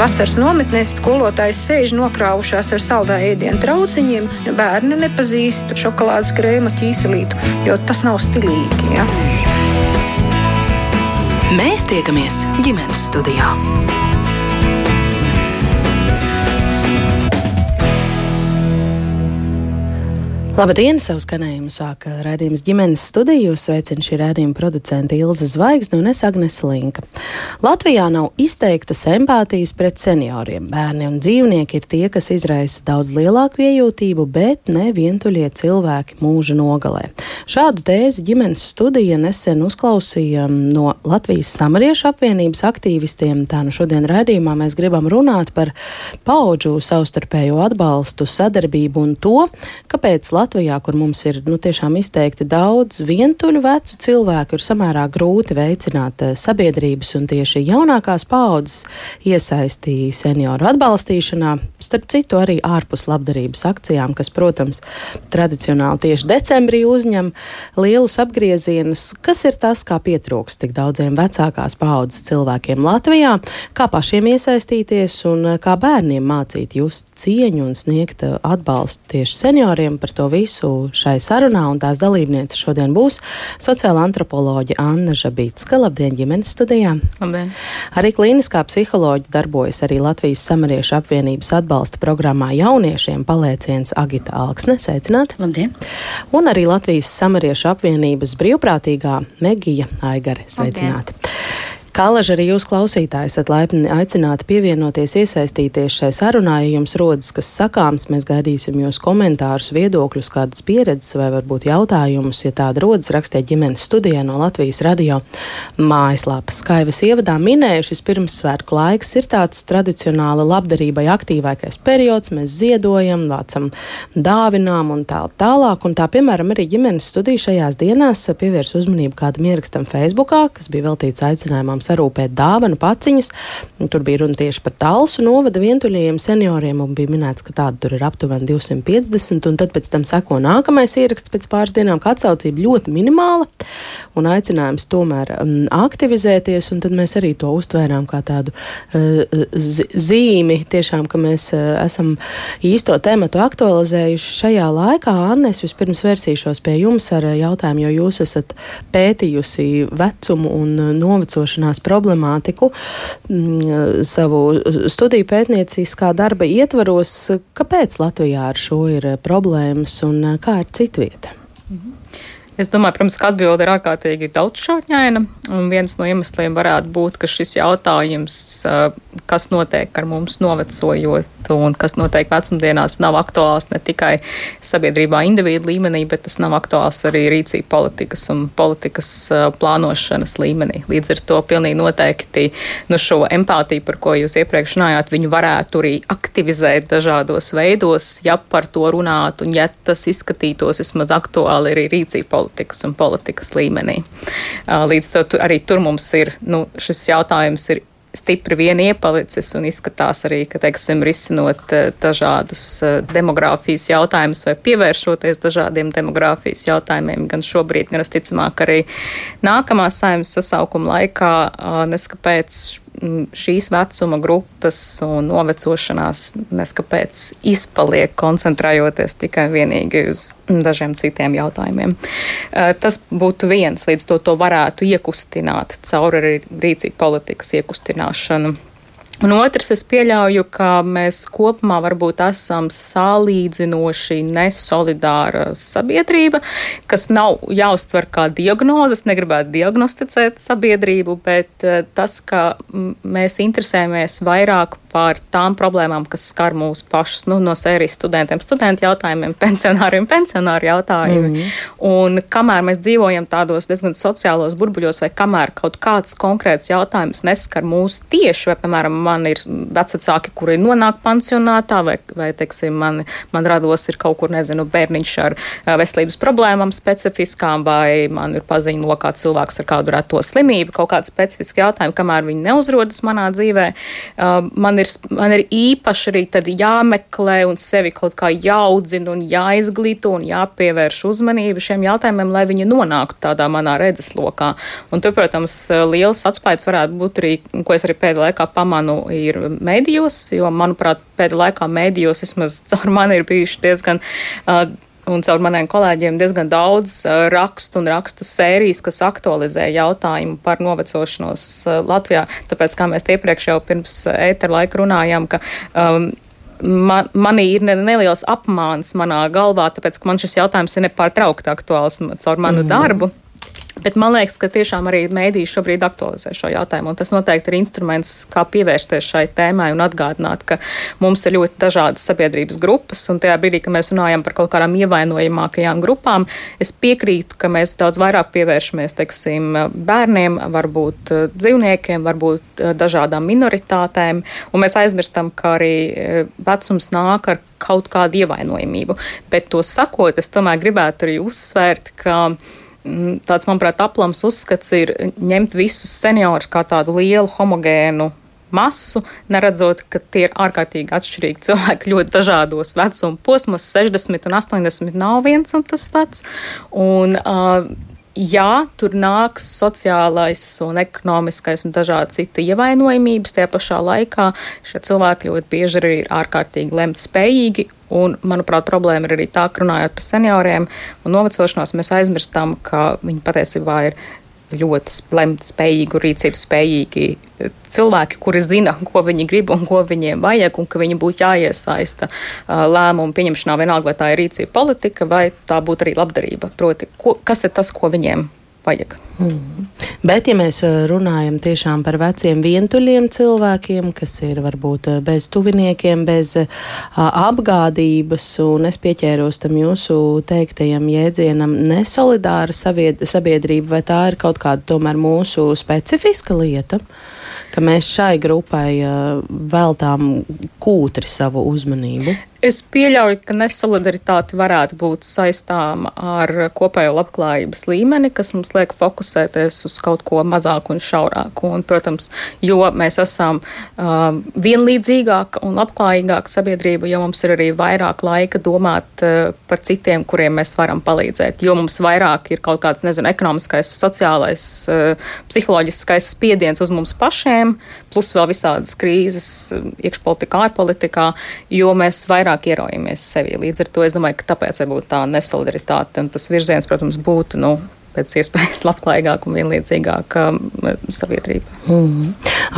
Vasaras nometnēs skolotājs sēž nokrāvušās ar saldā ēdienu trauciņiem, bērni nepazīst šokolādes krēma ķīselītu, jo tas nav stilīgi. Ja? Mēs tiekamies ģimenes studijā. Labdien! Savu skanējumu sāka raidījums ģimenes studiju. Sveicinu šī raidījuma producenta Ilza Zvaigzne un es Agnes Linka. Latvijā nav izteiktas empātijas pret senioriem. Bērni un dzīvnieki ir tie, kas izraisa daudz lielāku iejūtību, bet ne vientuļie cilvēki mūža nogalē. Šādu tēzi ģimenes studija nesen uzklausīja no Latvijas samariešu apvienības aktīvistiem. Tā nu šodien raidījumā mēs gribam runāt par paudžu savstarpējo atbalstu, sadarbību un to, kāpēc Latvijas Latvijā, kur mums ir nu, tiešām izteikti daudz vientuļu vecu cilvēku, ir samērā grūti veicināt uh, sabiedrības un tieši jaunākās paudzes iesaistīja senioru atbalstīšanā, starp citu arī ārpus labdarības akcijām, kas, protams, tradicionāli tieši decembrī uzņem lielus apgriezienus. Kas ir tas, kā pietrūkst tik daudziem vecākās paudzes cilvēkiem Latvijā, kā pašiem iesaistīties un uh, kā bērniem mācīt just cieņu un sniegt uh, atbalstu tieši senioriem? Par to visu šai sarunā, un tās dalībnieces šodien būs sociāla antropoloģija Anna Žabītska. Labdien, ģimenes studijā! Labdien! Arī klīniskā psiholoģija darbojas arī Latvijas samariešu apvienības atbalsta programmā jauniešiem palieciens Agita Alksne. Sveicināti! Labdien! Un arī Latvijas samariešu apvienības brīvprātīgā Megija Aigare. Sveicināti! Labdien. Kālaži arī jūs klausītāji esat laipni aicināti pievienoties, iesaistīties šai sarunā, ja jums rodas kas sakāms, mēs gaidīsim jūs komentārus, viedokļus, kādas pieredzes vai varbūt jautājumus, ja tāda rodas, rakstiet ģimenes studijā no Latvijas radio mājaslapas. Kā jau es ievadā minēju, šis pirmsvētku laiks ir tāds tradicionāli labdarībai aktīvākais periods, mēs ziedojam, vācam dāvinām un tā tālāk, un tā, piemēram, arī ģimenes studija šajās dienās pievērs uzmanību kādam ierakstam Facebookā, kas bija veltīts aicinājumam sarūpēt dāvanu paciņas. Tur bija runa tieši par Talsu novada vientuļajiem senioriem, un bija minēts, ka tāda tur ir aptuveni 250, un tad pēc tam seko nākamais ieraksts pēc pāris dienām, ka atsaucība ļoti minimāla, un aicinājums tomēr um, aktivizēties, un tad mēs arī to uztvērām kā tādu uh, zīmi, tiešām, ka mēs uh, esam īsto tematu aktualizējuši šajā laikā. Anne, es vispirms versīšos pie jums ar jautājumu, jo jūs esat pētījusi vecumu un novecošanās apzinās problemātiku mm, savu studiju pētnieciskā darba ietvaros. Kāpēc Latvijā ar šo ir problēmas un kā ir citvieta? Mhm. Es domāju, protams, ka atbilde ir ārkārtīgi daudzšķautņaina. Viens no iemesliem varētu būt, ka šis jautājums, kas notiek ar mums novecojot un kas notiek vecumdienās, nav aktuāls ne tikai sabiedrībā individu līmenī, bet tas nav aktuāls arī rīcība politikas un politikas plānošanas līmenī. Līdz ar to pilnīgi noteikti nu, šo empātiju, par ko jūs iepriekš runājāt, viņu varētu arī aktivizēt dažādos veidos, ja par to runātu un ja tas izskatītos vismaz aktuāli arī rīcība politikas politikas un politikas līmenī. Līdz to arī tur mums ir nu, šis jautājums ir stipri vien iepalicis un izskatās arī, ka, teiksim, risinot dažādus demogrāfijas jautājumus vai pievēršoties dažādiem demogrāfijas jautājumiem, gan šobrīd, gan visticamāk arī nākamā saimnes sasaukuma laikā, neskapēc šīs vecuma grupas un novecošanās neskapēc izpaliek, koncentrējoties tikai vienīgi uz dažiem citiem jautājumiem. Eh, tas būtu viens, līdz to, to varētu iekustināt caur arī rīcību politikas iekustināšanu Un otrs, es pieļauju, ka mēs kopumā varbūt esam salīdzinoši nesolidāra sabiedrība, kas nav jāuztver kā diagnoze. Es negribētu diagnosticēt sabiedrību, bet eh, tas, ka mēs interesējamies vairāk par tām problēmām, kas skar mūs pašus, nu, no sērijas studentiem, studentu jautājumiem, pensionāriem, pensionāru jautājumiem. Mm -hmm. Un kamēr mēs dzīvojam tādos diezgan sociālos burbuļos, vai kamēr kaut kāds konkrēts jautājums neskar mūs tieši, vai, piemēram, man ir vecāki, kuri nonāk pansionātā, vai, vai teiksim, man, man rados ir kaut kur, nezinu, bērniņš ar veselības problēmām specifiskām, vai man ir paziņa lokā cilvēks ar kādu reto slimību, kaut kāda specifiska jautājuma, kamēr viņi neuzrodas manā dzīvē. Man ir, man ir īpaši arī tad jāmeklē un sevi kaut kā jāaudzina un jāizglīto un jāpievērš uzmanība šiem jautājumiem, lai viņi nonāktu tādā manā redzeslokā. Un tur, protams, liels atspējas varētu būt arī, ko es arī pēdējā laikā pamanu ir mēdījos, jo, manuprāt, pēdējā laikā mēdījos vismaz caur mani ir bijuši diezgan. Uh, un caur maniem kolēģiem diezgan daudz rakstu un rakstu sērijas, kas aktualizē jautājumu par novecošanos Latvijā. Tāpēc, kā mēs iepriekš jau pirms ētera laika runājām, ka um, man, manī ir neliels apmāns manā galvā, tāpēc, ka man šis jautājums ir nepārtraukti aktuāls caur manu mm. darbu. Bet man liekas, ka tiešām arī mēdīši šobrīd aktualizē šo jautājumu. Tas noteikti ir instruments, kā pievērsties šai tēmai un atgādināt, ka mums ir ļoti dažādas sabiedrības grupas. Un tajā brīdī, kad mēs runājam par kaut kādām ievainojamākajām grupām, es piekrītu, ka mēs daudz vairāk pievēršamies teiksim, bērniem, varbūt eh, dzīvniekiem, varbūt eh, dažādām minoritātēm. Un mēs aizmirstam, ka arī eh, vecums nāk ar kaut kādu ievainojamību. Bet to sakot, es tomēr gribētu arī uzsvērt, ka tāds, manuprāt, aplams uzskats ir ņemt visus seniorus kā tādu lielu homogēnu masu, neredzot, ka tie ir ārkārtīgi atšķirīgi cilvēki ļoti dažādos vecuma posmos. 60 un 80 nav viens un tas pats. Un, uh, Jā, tur nāks sociālais un ekonomiskais un dažādi citi ievainojamības. Tajā pašā laikā šie cilvēki ļoti bieži arī ir ārkārtīgi lemt spējīgi Un, manuprāt, problēma ir arī tā, ka runājot par senioriem un novecošanos, mēs aizmirstam, ka viņi patiesībā ir ļoti lemt spējīgi, rīcības spējīgi eh, cilvēki, kuri zina, ko viņi grib un ko viņiem vajag, un ka viņi būtu jāiesaista uh, lēmumu pieņemšanā, vienalga vai tā ir rīcība politika vai tā būtu arī labdarība. Proti, ko, kas ir tas, ko viņiem vajag. Mm. Bet, ja mēs eh, runājam tiešām par veciem vientuļiem cilvēkiem, kas ir varbūt eh, bez tuviniekiem, bez uh, apgādības, un es pieķēros tam jūsu teiktajam jēdzienam nesolidāra sabiedrība, vai tā ir kaut kāda tomēr mūsu specifiska lieta? ka mēs šai grupai uh, veltām kūtri savu uzmanību? Es pieļauju, ka nesolidaritāte varētu būt saistāma ar kopējo labklājības līmeni, kas mums liek fokusēties uz kaut ko mazāku un šaurāku. Un, protams, jo mēs esam uh, vienlīdzīgāka un labklājīgāka sabiedrība, jo mums ir arī vairāk laika domāt uh, par citiem, kuriem mēs varam palīdzēt. Jo mums vairāk ir kaut kāds, nezinu, ekonomiskais, sociālais, uh, psiholoģiskais spiediens uz mums pašiem, plus vēl visādas krīzes iekšpolitikā, ārpolitikā, jo mēs vairāk vairāk ieraujamies sevi. Līdz ar to es domāju, ka tāpēc varbūt tā nesolidaritāte un tas virziens, protams, būtu. Nu, pēc iespējas labklājīgāka un vienlīdzīgāka sabiedrība. Mm.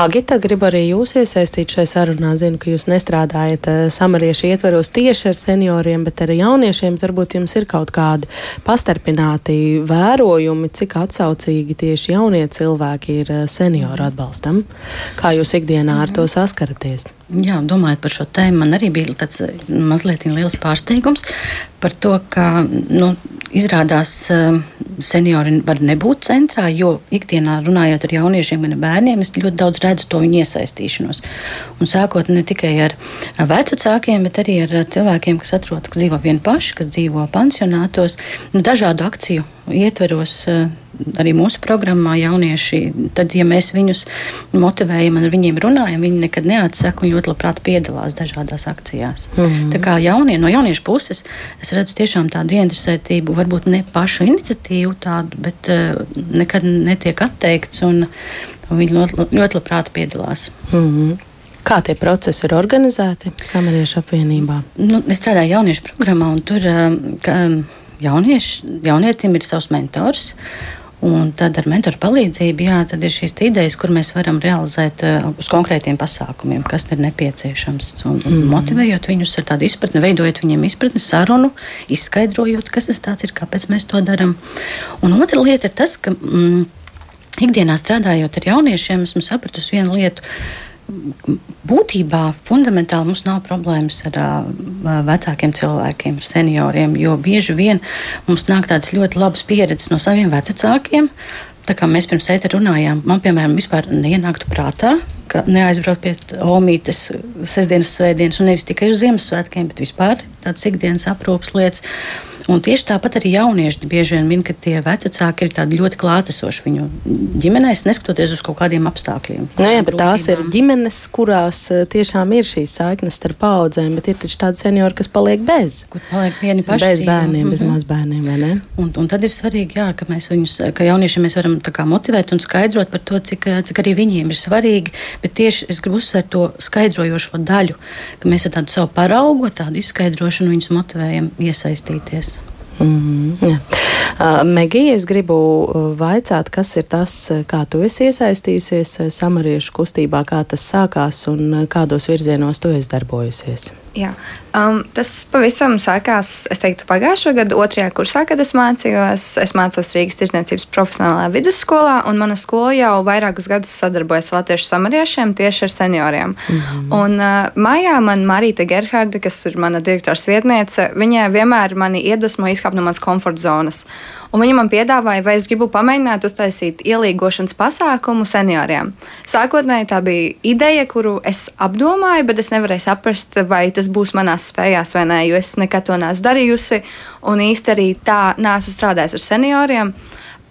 Agita, gribu arī jūs iesaistīt šajā sarunā. Zinu, ka jūs nestrādājat uh, samariešu ietvaros tieši ar senioriem, bet ar jauniešiem. Varbūt jums ir kaut kādi pastarpināti vērojumi, cik atsaucīgi tieši jaunie cilvēki ir uh, senioru atbalstam. Kā jūs ikdienā ar to saskaraties? Jā, domājot par šo tēmu, man arī bija tāds eh, mazliet liels pārsteigums par to, ka nu, izrādās eh, seniori var nebūt centrā, jo ikdienā runājot ar jauniešiem un bērniem, es ļoti daudz redzu to viņu iesaistīšanos. Un sākot ne tikai ar vecākiem, bet arī ar cilvēkiem, kas atrodas, kas dzīvo vien paši, kas dzīvo pansionātos, nu, dažādu akciju ietveros eh, arī mūsu programmā jaunieši, tad, ja mēs viņus motivējam un ar viņiem runājam, viņi nekad neatsaka un ļoti labprāt piedalās dažādās akcijās. Mm -hmm. Tā kā jaunie, no jauniešu puses es redzu tiešām tādu interesētību, varbūt ne pašu iniciatīvu tādu, bet uh, nekad netiek atteikts un, viņi ļoti, ļoti labprāt piedalās. Mm -hmm. Kā tie procesi ir organizēti Samariešu apvienībā? Nu, es strādāju jauniešu programmā, un tur uh, ka, jaunieši, jaunietim ir savs mentors. Un tad ar mentoru palīdzību jā, ir šīs idejas, kur mēs varam realizēt uh, uz konkrētiem pasākumiem, kas ir nepieciešams. Un, un mm. motivējot viņus ar tādu izpratni, veidojot viņiem izpratni, sarunu, izskaidrojot, kas tas ir, kāpēc mēs to darām. Un otra lieta ir tas, ka mm, ikdienā strādājot ar jauniešiem, esmu sapratusi vienu lietu būtībā fundamentāli mums nav problēmas ar uh, vecākiem cilvēkiem, ar senioriem, jo bieži vien mums nāk tādas ļoti labas pieredzes no saviem vecākiem. Tā kā mēs pirms tam runājām, man piemēram vispār neienāktu prātā, ka neaizbraukt pie omītes sestdienas, svētdienas, un nevis tikai uz Ziemassvētkiem, bet vispār tādas ikdienas aprūpas lietas. Un tieši tāpat arī jaunieši bieži vien min, ka tie vecāki ir ļoti klātesoši viņu ģimenēs, neskatoties uz kaut kādiem apstākļiem. Nu, jā, bet tās ir ģimenes, kurās eh, tiešām ir šīs saiknes starp paudzēm, bet ir taču tādi seniori, kas paliek bez. Kur paliek vieni paši. Bez bērniem, mm -hmm. bez mhm. mazbērniem, vai ne? Un, un tad ir svarīgi, jā, ka mēs viņus, ka jauniešiem mēs varam kā, motivēt un skaidrot par to, cik, cik arī viņiem ir svarīgi. Bet tieši es gribu uzsvērt to skaidrojošo daļu, ka mēs ar tādu savu paraugu, tādu izskaidrošanu viņus motivējam iesaistīties. Mm, -hmm, uh, Megija, es gribu vaicāt, kas ir tas, kā tu esi iesaistījusies samariešu kustībā, kā tas sākās un kādos virzienos tu esi darbojusies. Jā, um, tas pavisam sākās, es teiktu, pagājušā gada otrajā kursā, kad es mācījos. Es mācos Rīgas tirdzniecības profesionālajā vidusskolā, un mana skola jau vairākus gadus sadarbojas ar latviešu samariešiem tieši ar senioriem. Mm -hmm. Un uh, mājā man Marīta Gerharda, kas ir mana direktors vietniece, viņa vienmēr mani iedvesmo izkāpt no manas komforta zonas. Un viņa man piedāvāja, vai es gribu pamēģināt uztaisīt ielīgošanas pasākumu senioriem. Sākotnēji tā bija ideja, kuru es apdomāju, bet es nevarēju saprast, vai tas būs manās spējās vai nē, jo es nekad to neesmu darījusi. Un īsti arī tā neesmu strādājis ar senioriem.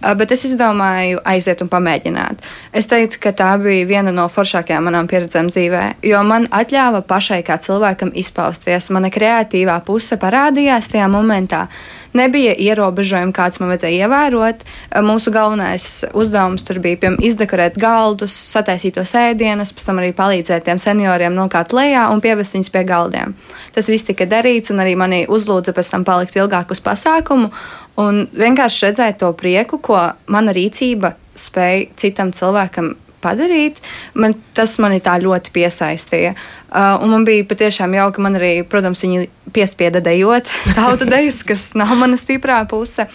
Bet es izdomāju aiziet un pamēģināt. Es teiktu, ka tā bija viena no foršākajām manām pieredzēm dzīvē, jo man ļāva pašai kā cilvēkam izpausties. Mana kreatīvā puse parādījās tajā momentā. Nebija ierobežojumi, kāds man vajadzēja ievērot. Mūsu galvenais uzdevums tur bija piemēram izdekorēt galdus, sataisīt tos ēdienus, pēc tam arī palīdzēt tiem senioriem nokāpt lejā un pievest viņus pie galdiem. Tas viss tika darīts, un arī mani uzlūdza pēc tam palikt ilgāk uz pasākumu. Un vienkārši redzēt to prieku, ko mana rīcība spēja citam cilvēkam padarīt, man, tas mani tā ļoti piesaistīja. Uh, man bija patiešām jauki, man arī, protams, viņi piespieda dejot tautu dejas, kas nav mana stiprā puse.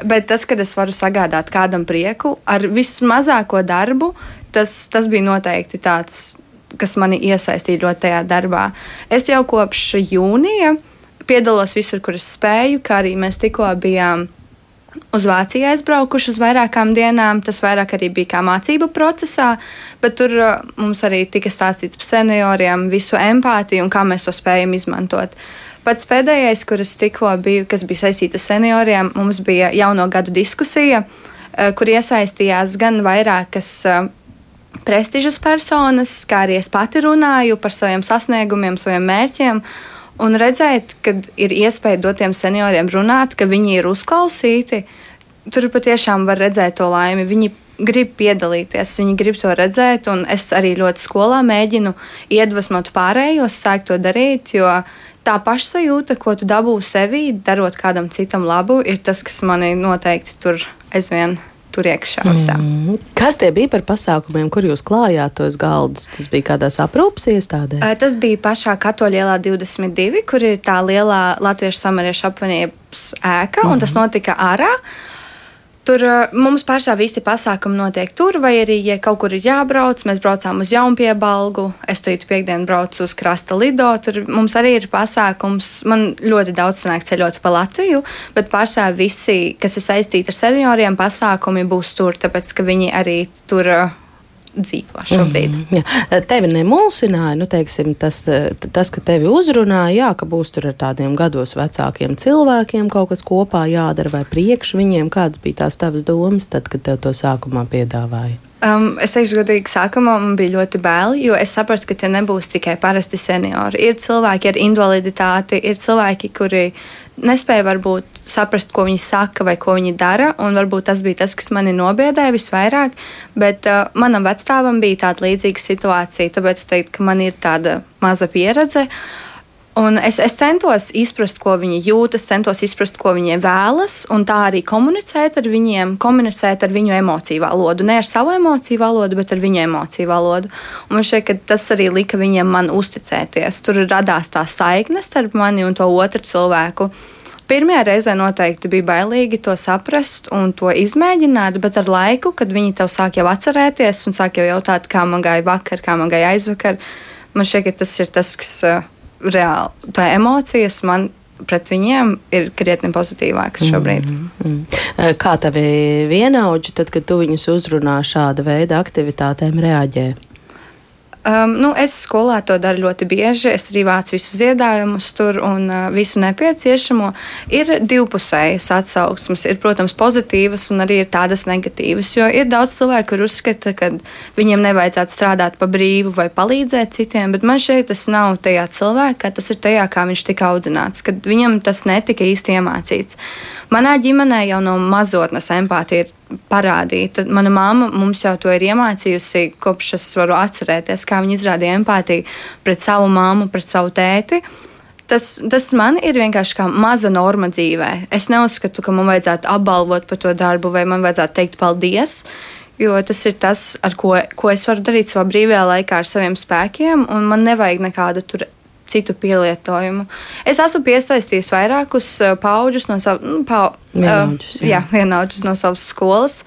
Bet tas, kad es varu sagādāt kādam prieku ar vismazāko darbu, tas, tas bija noteikti tāds, kas mani iesaistīja ļoti tajā darbā. Es jau kopš jūnija piedalos visur, kur es spēju, kā arī mēs tikko bijām uz Vāciju aizbraukuši uz vairākām dienām. Tas vairāk arī bija kā mācību procesā, bet tur uh, mums arī tika stāstīts par senioriem, visu empātiju un kā mēs to spējam izmantot. Pats pēdējais, kuras tikko biju, kas bija saistīta ar senioriem, mums bija jauno gadu diskusija, uh, kur iesaistījās gan vairākas uh, prestižas personas, kā arī es pati runāju par saviem sasniegumiem, saviem mērķiem un redzēt, ka ir iespēja dot tiem senioriem runāt, ka viņi ir uzklausīti, tur patiešām var redzēt to laimi. Viņi grib piedalīties, viņi grib to redzēt, un es arī ļoti skolā mēģinu iedvesmot pārējos, sākt to darīt, jo tā pašsajūta, ko tu dabū sevī, darot kādam citam labu, ir tas, kas mani noteikti tur aizvien tur iekšā. Mm. Kas tie bija par pasākumiem, kur jūs klājāt tos galdus? Tas bija kādās aprūpas iestādēs? Tas bija pašā Katoļa ielā 22, kur ir tā lielā Latviešu samariešu apvienības ēka, mm. un tas notika ārā. Tur uh, mums pašā visi pasākumi notiek tur, vai arī, ja kaut kur ir jābrauc, mēs braucām uz Jaunpiebalgu, es tur piekdienu braucu uz Krasta Lido, tur mums arī ir pasākums. Man ļoti daudz sanāk ceļot pa Latviju, bet pašā visi, kas ir saistīti ar senioriem, pasākumi būs tur, tāpēc, ka viņi arī tur uh, dzīvo šobrīd. Mm, jā. tevi nemulsināja, nu, teiksim, tas, tas, ka tevi uzrunāja, jā, ka būs tur ar tādiem gados vecākiem cilvēkiem kaut kas kopā jādara vai priekš viņiem. Kādas bija tās tavas domas tad, kad tev to sākumā piedāvāja? Um, es teikšu, godīgi, sākumā man bija ļoti bail, jo es sapratu, ka tie nebūs tikai parasti seniori. Ir cilvēki ar invaliditāti, ir cilvēki, kuri nespēja varbūt saprast, ko viņi saka vai ko viņi dara. Varbūt tas bija tas, kas mani nobiedēja visvairāk. Bet uh, manam vecstāvam bija tāda līdzīga situācija, tāpēc es teiktu, ka man ir tāda maza pieredze. Un es, es centos izprast, ko viņi jūt, es centos izprast, ko viņi vēlas, un tā arī komunicēt ar viņiem, komunicēt ar viņu emociju valodu. Ne ar savu emociju valodu, bet ar viņu emociju valodu. Un man šķiet, ka tas arī lika viņiem man uzticēties. Tur radās tā saikne starp mani un to otru cilvēku. Pirmajā reizē noteikti bija bailīgi to saprast un to izmēģināt, bet ar laiku, kad viņi tev sāk jau atcerēties un sāk jau jautāt, kā man gāja vakar, kā man gāja aizvakar, man šķiet, ka tas ir tas, kas reāli tā emocijas man pret viņiem ir krietni pozitīvāks šobrīd. Mm -hmm. Kā tavi vienaudži, tad, kad tu viņus uzrunā šāda veida aktivitātēm, reaģē? Um, nu, es skolā to daru ļoti bieži. Es arī vācu visus ziedājumus tur un uh, visu nepieciešamo. Ir divpusējas atsauksmes, ir, protams, pozitīvas un arī ir tādas negatīvas. Jo ir daudz cilvēku, kur uzskata, ka viņiem nevajadzētu strādāt pa brīvu vai palīdzēt citiem, bet man šeit tas nav tajā cilvēkā, tas ir tajā, kā viņš tika audzināts, kad viņam tas netika īsti iemācīts. Manā ģimenē jau no mazotnes empātija ir parādīta. Mana mamma mums jau to ir iemācījusi, kopš es varu atcerēties, kā viņa izrādīja empātiju pret savu māmu, pret savu tēti. Tas, tas man ir vienkārši kā maza norma dzīvē. Es neuzskatu, ka man vajadzētu apbalvot par to darbu, vai man vajadzētu teikt paldies. Jo tas ir tas, ko, ko es varu darīt savā brīvajā laikā ar saviem spēkiem, un man nevajag nekādu tur citu pielietojumu. Es esmu piesaistījis vairākus eh, paudžus no savas, nu, pa, vienaudžus, jā. Jā, vienaudžus no savas skolas.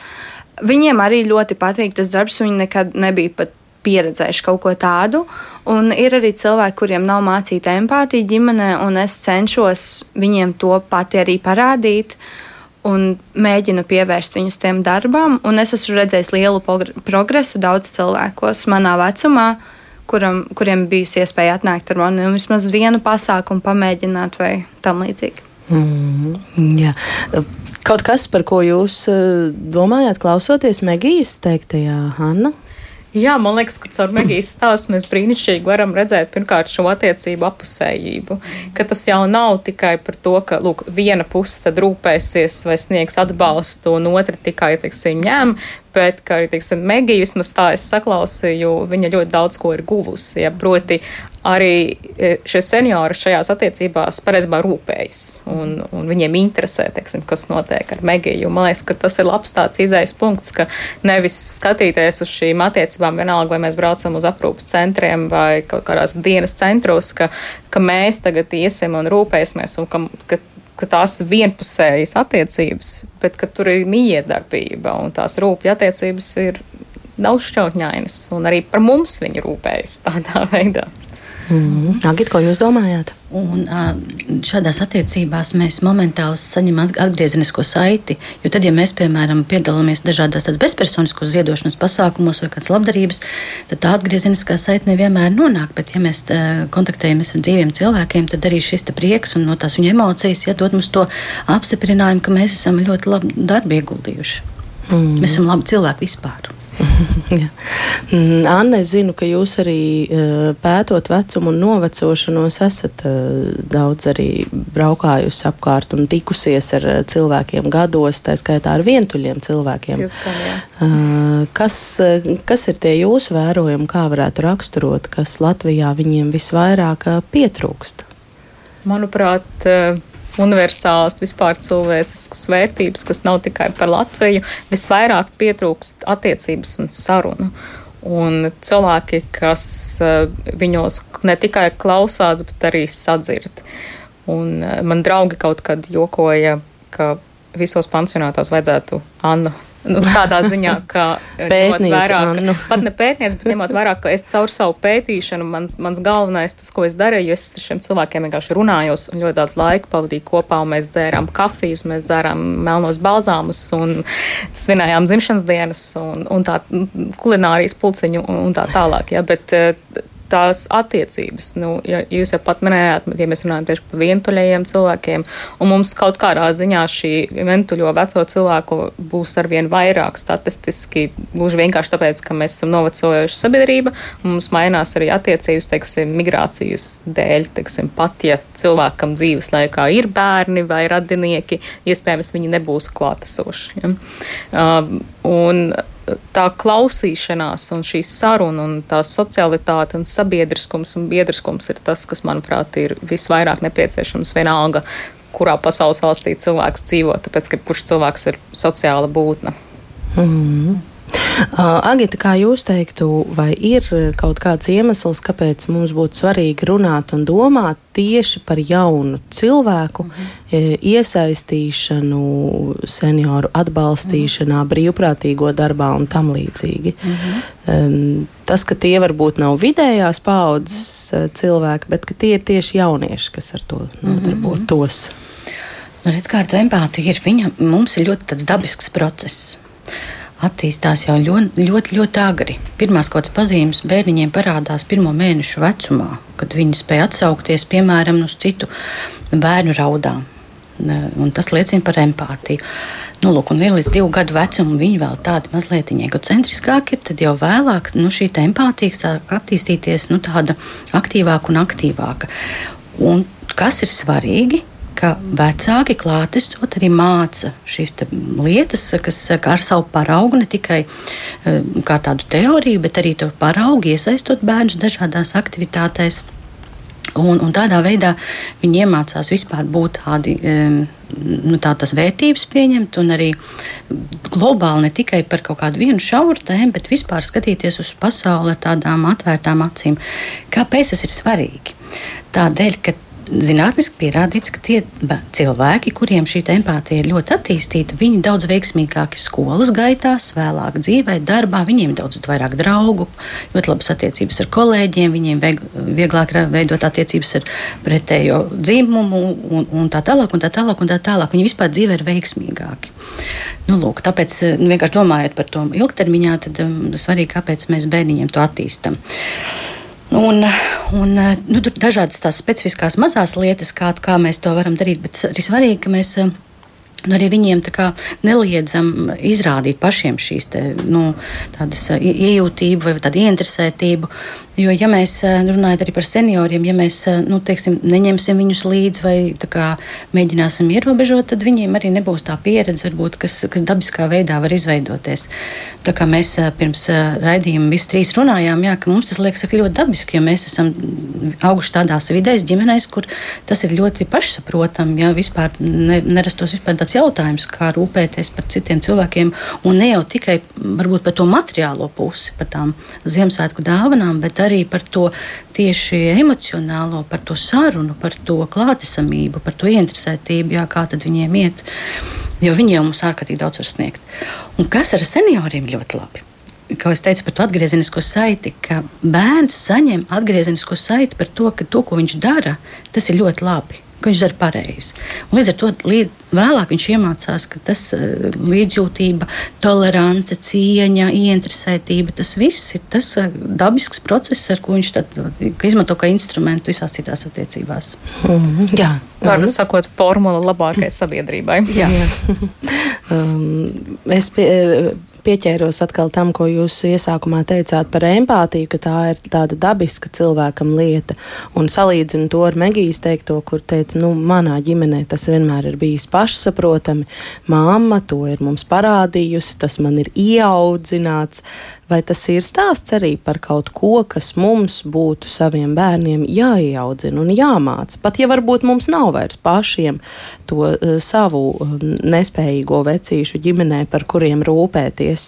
Viņiem arī ļoti patīk tas darbs, viņi nekad nebija pat pieredzējuši kaut ko tādu. Un ir arī cilvēki, kuriem nav mācīta empātija ģimenē, un es cenšos viņiem to pati arī parādīt. Un mēģinu pievērst viņus tiem darbam, un es esmu redzējis lielu progresu daudz cilvēkos manā vecumā, uh, kuram, kuriem bijusi iespēja atnākt ar mani vismaz vienu pasākumu pamēģināt vai tam līdzīgi. Mm, jā. Kaut kas, par ko jūs eh, domājāt, klausoties Megijas teiktajā, Hanna? Jā, man liekas, ka caur Megijas stāstu mēs brīnišķīgi varam redzēt pirmkārt šo attiecību apusējību. Ka tas jau nav tikai par to, ka lūk, viena puse tad rūpēsies vai sniegs atbalstu, un otra tikai teiksim, ņem, bet, kā arī, teiksim, Megija, vismaz tā es saklausīju, viņa ļoti daudz ko ir guvusi. Ja, proti, arī e, šie seniori šajās attiecībās pareizībā rūpējas, un, un viņiem interesē, teiksim, kas notiek ar Megiju. Man liekas, ka tas ir labs tāds izējas punkts, ka nevis skatīties uz šīm attiecībām, vienalga, vai mēs braucam uz aprūpas centriem vai kaut kādās dienas centros, ka, ka mēs tagad iesim un rūpēsimies, un ka, ka ka tās vienpusējas attiecības, bet ka tur ir miedarbība un tās rūpja attiecības ir daudz šķautņainas, un arī par mums viņi rūpējas tādā veidā. Mm. Agit, ko jūs domājat? Un, šādās attiecībās mēs momentāli saņemam atgriezenisko saiti. Jo tad, ja mēs, piemēram, piedalāmies dažādās bezpersoniskos ziedošanas pasākumos vai kādas labdarības, tad tā atgriezeniskā saite nevienmēr nonāk. Bet, ja mēs kontaktējamies ar dzīviem cilvēkiem, tad arī šis prieks un no tās viņa emocijas ja, dod mums to apstiprinājumu, ka mēs esam ļoti labi darbu ieguldījuši. Mm. Mēs esam labi cilvēki vispār. Mm, Anne, es zinu, ka jūs arī eh, pētot vecumu un novecošanos esat eh, daudz arī braukājusi apkārt un tikusies ar eh, cilvēkiem gados, tā skaitā ar vientuļiem cilvēkiem. Skan, kas, kas ir tie jūsu vērojumi, kā varētu raksturot, kas Latvijā viņiem visvairāk pietrūkst? Manuprāt, universālas vispār cilvēciskas vērtības, kas nav tikai par Latviju, visvairāk pietrūkst attiecības un sarunu. Un cilvēki, kas eh, viņos ne tikai klausās, bet arī sadzird. Un eh, man draugi kaut kad jokoja, ka visos pansionātos vajadzētu Annu Nu, tādā ziņā, ka ņemot vērā, ka, nu. pat ne pētniec, bet ņemot vērā, ka es caur savu pētīšanu, mans, mans galvenais, tas, ko es darīju, es ar šiem cilvēkiem vienkārši runājos un ļoti daudz laika pavadīju kopā, un mēs dzērām kafijas, mēs dzērām melnos balzāmus un svinējām dzimšanas dienas un, un tā kulinārijas pulciņu un, un tā tālāk. Ja, bet, tās attiecības. Nu, ja jūs jau pat minējāt, ja mēs runājam tieši par vientuļajiem cilvēkiem, un mums kaut kādā ziņā šī vientuļo veco cilvēku būs arvien vairāk statistiski, gluži vienkārši tāpēc, ka mēs esam novecojuši sabiedrība, un mums mainās arī attiecības, teiksim, migrācijas dēļ, teiksim, pat ja cilvēkam dzīves laikā ir bērni vai radinieki, iespējams, viņi nebūs klātesoši. Ja? Uh, un tā klausīšanās un šī saruna un tā socialitāte un sabiedriskums un biedriskums ir tas, kas, manuprāt, ir visvairāk nepieciešams vienalga, kurā pasaules valstī cilvēks dzīvo, tāpēc, ka kurš cilvēks ir sociāla būtne. Mm -hmm. Uh, Agita, kā jūs teiktu, vai ir kaut kāds iemesls, kāpēc mums būtu svarīgi runāt un domāt tieši par jaunu cilvēku mm -hmm. iesaistīšanu, senioru atbalstīšanā, mm -hmm. brīvprātīgo darbā un tam līdzīgi? Mm -hmm. um, tas, ka tie varbūt nav vidējās paudzes mm -hmm. cilvēki, bet tie ir tieši jaunieši, kas ar to mhm. nodarbotos. Mm -hmm. Nu, redz, kā ar to empātiju ir. Viņa mums ir ļoti dabisks process. Attīstās jau ļoti, ļoti, ļoti agri. Pirmās kaut kādas pazīmes bērniņiem parādās pirmo mēnešu vecumā, kad viņi spēja atsaukties piemēram uz citu bērnu raudām. Un tas liecina par empātiju. Nu, lūk, un līdz divu gadu vecumam viņi vēl tādi mazliet egocentriskāki ir. Tad jau vēlāk nu, šī empātija sāk attīstīties nu, tāda aktīvāka un aktīvāka. Un kas ir svarīgi? Ka vecāki klātesot arī māca šīs lietas, kas ar savu paraugu ne tikai eh, kā tādu teoriju, bet arī to paraugu iesaistot bērnus dažādās aktivitātēs. Un, un tādā veidā viņi iemācās vispār būt tādi. Nu, tā tas vērtības pieņemt, un arī globāli ne tikai par kaut kādu vienu šauru tēmu, bet vispār skatīties uz pasauli ar tādām atvērtām acīm. Kāpēc tas ir svarīgi? Tādēļ, ka zinātniski pierādīts, ka tie cilvēki, kuriem šī empātija ir ļoti attīstīta, viņi daudz veiksmīgāki skolas gaitās, vēlāk dzīvē, darbā, viņiem ir daudz vairāk draugu, ļoti labas attiecības ar kolēģiem, viņiem vieglāk veidot attiecības ar pretējo dzimumu un, un tā tālāk, un tā tālāk, un tā tālāk. Viņi vispār dzīvē ir veiksmīgāki. Nu, lūk, tāpēc, nu, vienkārši domājot par to ilgtermiņā, tad um, svarīgi, kāpēc mēs bērniņiem to attīstam. Un, un nu, tur ir dažādas tās specifiskās mazās lietas, kā, kā mēs to varam darīt, bet arī svarīgi, ka mēs Nu, arī viņiem kā, neliedzam izrādīt pašiem šīs te, nu, iejūtību vai tādu ieinteresētību. Jo, ja mēs runājam arī par senioriem, ja mēs nu, teiksim, neņemsim viņus līdzi vai kā, mēģināsim ierobežot, tad viņiem arī nebūs tā pieredze, varbūt, kas, kas dabiskā veidā var izveidoties. Tā kā mēs pirms raidījuma visi trīs runājām, jā, ka mums tas liekas ļoti dabiski, jo mēs esam auguši tādās vidēs, ģimenēs, kur tas ir ļoti pašsaprotami. Ja vispār ne, nerastos vispār tāds jautājums, kā rūpēties par citiem cilvēkiem, un ne jau tikai varbūt par to materiālo pusi, par tām Ziemassvētku dāvanām, bet arī par to tieši emocionālo, par to sarunu, par to klātesamību, par to interesētību, jā, kā tad viņiem iet. Jo viņi jau mums ārkārtīgi daudz var sniegt. Un kas ar senioriem ļoti labi? Kā es teicu par to atgriezenisko saiti, ka bērns saņem atgriezenisko saiti par to, ka to, ko viņš dara, tas ir ļoti labi ka viņš dara pareizi. Un līdz ar to līdz, vēlāk viņš iemācās, ka tas uh, līdzjūtība, tolerance, cieņa, ieinteresētība, tas viss ir tas uh, dabisks process, ar ko viņš tad, izmanto kā instrumentu visās citās attiecībās. Mm, jā, Vārdu sakot, formula labākai sabiedrībai. Jā. um, es pie, pieķēros atkal tam, ko jūs iesākumā teicāt par empātiju, ka tā ir tāda dabiska cilvēkam lieta. Un salīdzinu to ar Megijas teikto, kur teica, nu, manā ģimenē tas vienmēr ir bijis pašsaprotami. Māma to ir mums parādījusi, tas man ir ieaudzināts. Vai tas ir stāsts arī par kaut ko, kas mums būtu saviem bērniem jāieaudzina un jāmāca? Pat ja varbūt mums nav vairs pašiem to uh, savu uh, nespējīgo vecīšu ģimenē, par kuriem rūpēties,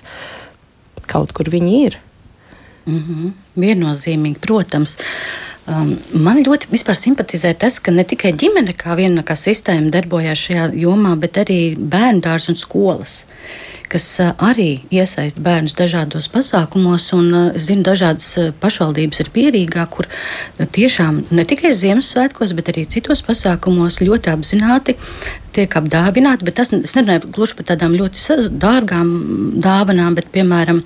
kaut kur viņi ir. Mm -hmm. Viennozīmīgi, protams. Um, man ļoti simpatizē tas, ka ne tikai ģimene kā viena kā sistēma darbojās šajā jomā, bet arī bērnu dārza un skolas. Kas arī iesaista bērnus dažādos pasākumos. Un, es zinu, dažādas pašvaldības ir pierīgā, kur tiešām ne tikai Ziemassvētkos, bet arī citos pasākumos ļoti apzināti tiek apdāvināti, tas nerunāju gluži par tādām ļoti dārgām dāvanām, bet, piemēram,